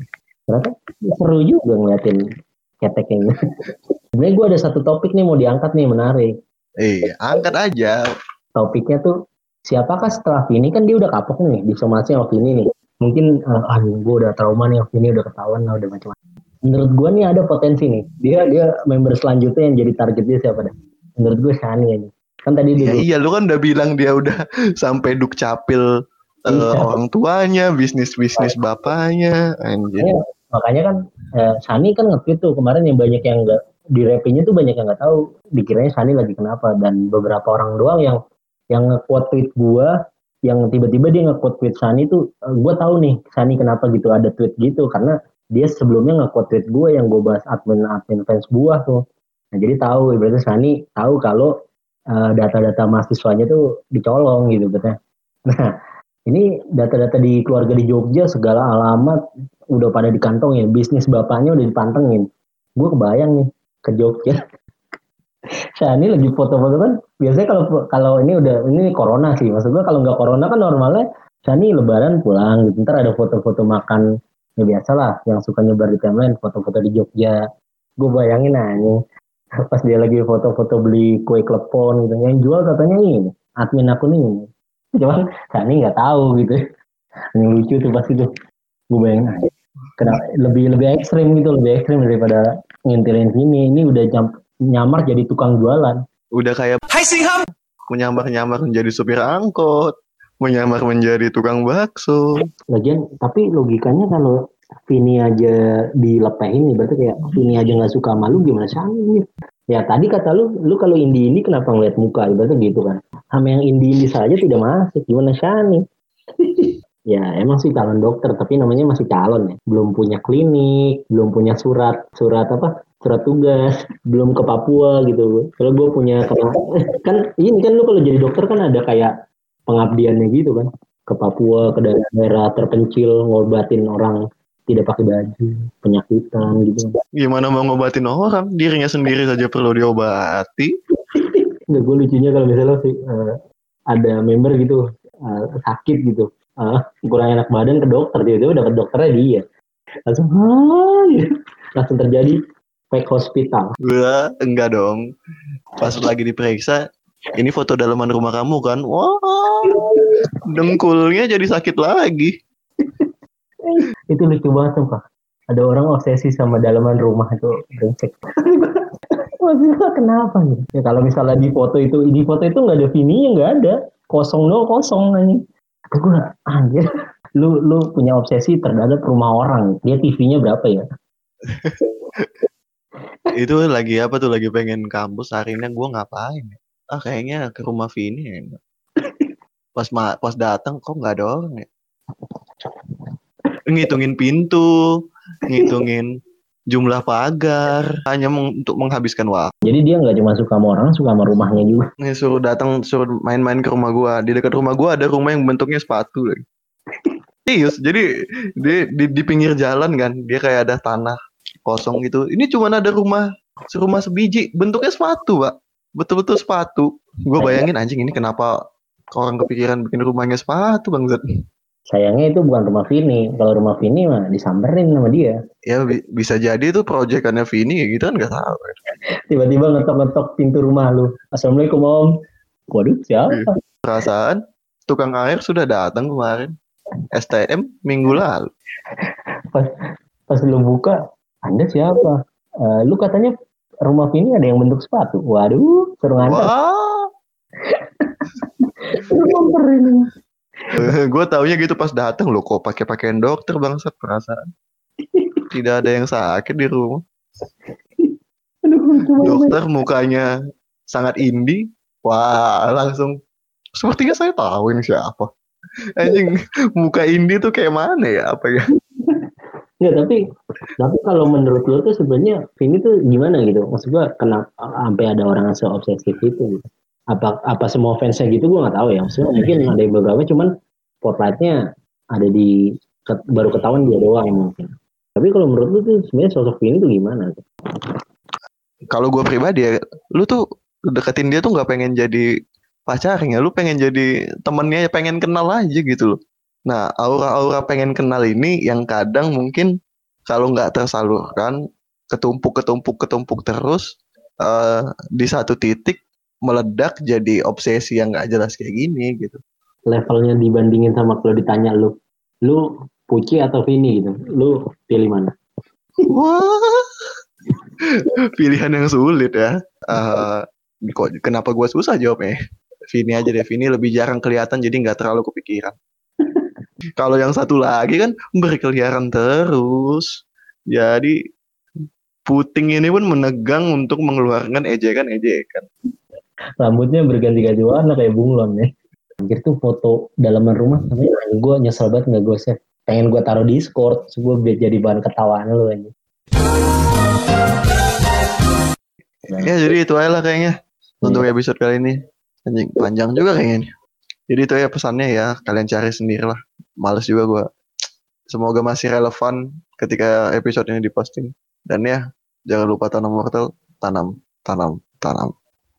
ternyata seru juga ngeliatin ketek ini. <laughs> Sebenarnya gue ada satu topik nih mau diangkat nih menarik. Iya, angkat aja. Topiknya tuh siapakah setelah ini kan dia udah kapok nih di somasi sama ini nih. Mungkin uh, ah gue udah trauma nih ini udah ketahuan lah udah macam-macam. Menurut gue nih ada potensi nih. Dia dia member selanjutnya yang jadi target dia siapa deh menurut gue Shani aja. Kan tadi dia iya lu kan udah bilang dia udah <laughs> sampai duk capil uh, orang tuanya bisnis bisnis bapaknya anjir makanya, makanya kan uh, Shani kan nge tuh kemarin yang banyak yang enggak di rapnya tuh banyak yang nggak tahu. Dikiranya Shani lagi kenapa dan beberapa orang doang yang yang nge-quote tweet gue yang tiba-tiba dia nge-quote tweet Sani tuh uh, eh, gue tahu nih Sani kenapa gitu ada tweet gitu karena dia sebelumnya nge-quote tweet gue yang gue bahas admin admin fans gue tuh. Nah jadi tahu berarti Sani tahu kalau uh, data-data mahasiswanya tuh dicolong gitu betulnya nah ini data-data di keluarga di Jogja segala alamat udah pada dikantong ya bisnis bapaknya udah dipantengin. Gue kebayang nih ke Jogja Shani lagi foto-foto kan biasanya kalau kalau ini udah ini corona sih. Maksud gue kalau nggak corona kan normalnya Shani lebaran pulang gitu. Ntar ada foto-foto makan ya biasa lah yang suka nyebar di timeline foto-foto di Jogja. Gue bayangin aja <laughs> pas dia lagi foto-foto beli kue klepon gitu. Yang jual katanya ini admin aku nih. Cuman Shani nggak tahu gitu. Yang lucu tuh pasti tuh. Gue bayangin aja Kenapa, lebih lebih ekstrim gitu lebih ekstrim daripada ngintilin sini. Ini udah jam nyamar jadi tukang jualan. Udah kayak Hai Singham menyamar-nyamar menjadi supir angkot, menyamar menjadi tukang bakso. Lagian tapi logikanya kalau Vini aja dilepehin nih berarti kayak Vini aja nggak suka malu gimana sih? Ya tadi kata lu, lu kalau indie ini kenapa ngeliat muka? Ibaratnya gitu kan. sama yang indie-indie saja tidak masuk. Gimana Shani? <laughs> ya emang sih calon dokter, tapi namanya masih calon ya. Belum punya klinik, belum punya surat, surat apa? Surat tugas, <laughs> belum ke Papua gitu. Kalau gue punya <laughs> kan ini kan lu kalau jadi dokter kan ada kayak pengabdiannya gitu kan. Ke Papua ke daerah-daerah terpencil ngobatin orang tidak pakai baju penyakitan gitu. Gimana mau ngobatin orang? Dirinya sendiri saja perlu diobati. <laughs> Nggak gue lucunya kalau misalnya sih uh, ada member gitu uh, sakit gitu. Uh, kurang enak badan ke dokter tiba-tiba dapat dokternya dia. Langsung gitu. langsung terjadi fake hospital. Gue enggak dong. Pas lagi diperiksa ini foto dalaman rumah kamu kan? Wah dengkulnya jadi sakit lagi. <laughs> Itu lucu banget tuh pak ada orang obsesi sama dalaman rumah itu brengsek. <laughs> Maksudnya kenapa nih? Ya kalau misalnya di foto itu di foto itu nggak ada Vini nggak ada. Kosong no kosong nih aku gue anjir. Lu lu punya obsesi terhadap rumah orang. Dia TV-nya berapa ya <laughs> itu lagi apa tuh lagi pengen kampus hari ini gue ngapain ah kayaknya ke rumah Vini ya pas ma pas datang kok nggak ada orang ya ngitungin pintu ngitungin jumlah pagar hanya untuk menghabiskan waktu. Jadi dia nggak cuma suka sama orang, suka sama rumahnya juga. Nih suruh datang, suruh main-main ke rumah gua. Di dekat rumah gua ada rumah yang bentuknya sepatu. Serius, jadi di, di, di pinggir jalan kan, dia kayak ada tanah kosong gitu. Ini cuma ada rumah, serumah sebiji, bentuknya sepatu, pak. Betul-betul sepatu. Gue bayangin anjing ini kenapa orang kepikiran bikin rumahnya sepatu bang Zed sayangnya itu bukan rumah Vini. Kalau rumah Vini mah disamperin sama dia. Ya bi bisa jadi itu proyekannya Vini gitu kan nggak tahu. Tiba-tiba ngetok-ngetok pintu rumah lu. Assalamualaikum om. Waduh siapa? Iya. perasaan tukang air sudah datang kemarin. STM minggu lalu. Pas pas lu buka anda siapa? Uh, lu katanya rumah Vini ada yang bentuk sepatu. Waduh suruh ngantar ini. Gue taunya gitu pas dateng lo kok pakai pakaian dokter bangsat. Perasaan. Tidak ada yang sakit di rumah. Dokter mukanya sangat indie wah langsung. Sepertinya saya tahu ini siapa. Anjing muka indie tuh kayak mana ya? Apa ya Enggak, tapi tapi kalau menurut lo tuh sebenarnya ini tuh gimana gitu? Maksud gue kenapa sampai ada orang yang seobsesif itu apa apa semua fansnya gitu gue nggak tahu ya. Maksudnya mungkin ada yang beberapa cuman spotlightnya ada di baru ketahuan dia doang mungkin. Tapi kalau menurut lu tuh sebenarnya sosok ini tuh gimana kalau gue pribadi ya lu tuh deketin dia tuh nggak pengen jadi pacarnya lu pengen jadi temennya pengen kenal aja gitu loh nah aura-aura pengen kenal ini yang kadang mungkin kalau nggak tersalurkan ketumpuk ketumpuk ketumpuk terus uh, di satu titik meledak jadi obsesi yang gak jelas kayak gini gitu. Levelnya dibandingin sama kalau ditanya lu, lu Puci atau Vini gitu, lu pilih mana? Wah, pilihan yang sulit ya. Uh, kok kenapa gue susah jawabnya? Vini aja deh, Vini lebih jarang kelihatan jadi nggak terlalu kepikiran. Kalau yang satu lagi kan berkeliaran terus, jadi puting ini pun menegang untuk mengeluarkan ejekan-ejekan. Rambutnya berganti-ganti warna kayak bunglon ya. Anjir tuh foto dalaman rumah tapi gue nyesel banget nggak gue save. Pengen gue taruh di Discord gue biar jadi bahan ketawaan lu aja ya jadi itu aja lah kayaknya untuk episode kali ini. Anjing panjang juga kayaknya. Jadi itu ya pesannya ya kalian cari sendiri lah males juga gue semoga masih relevan ketika episode ini diposting. Dan ya jangan lupa tanam wortel tanam tanam tanam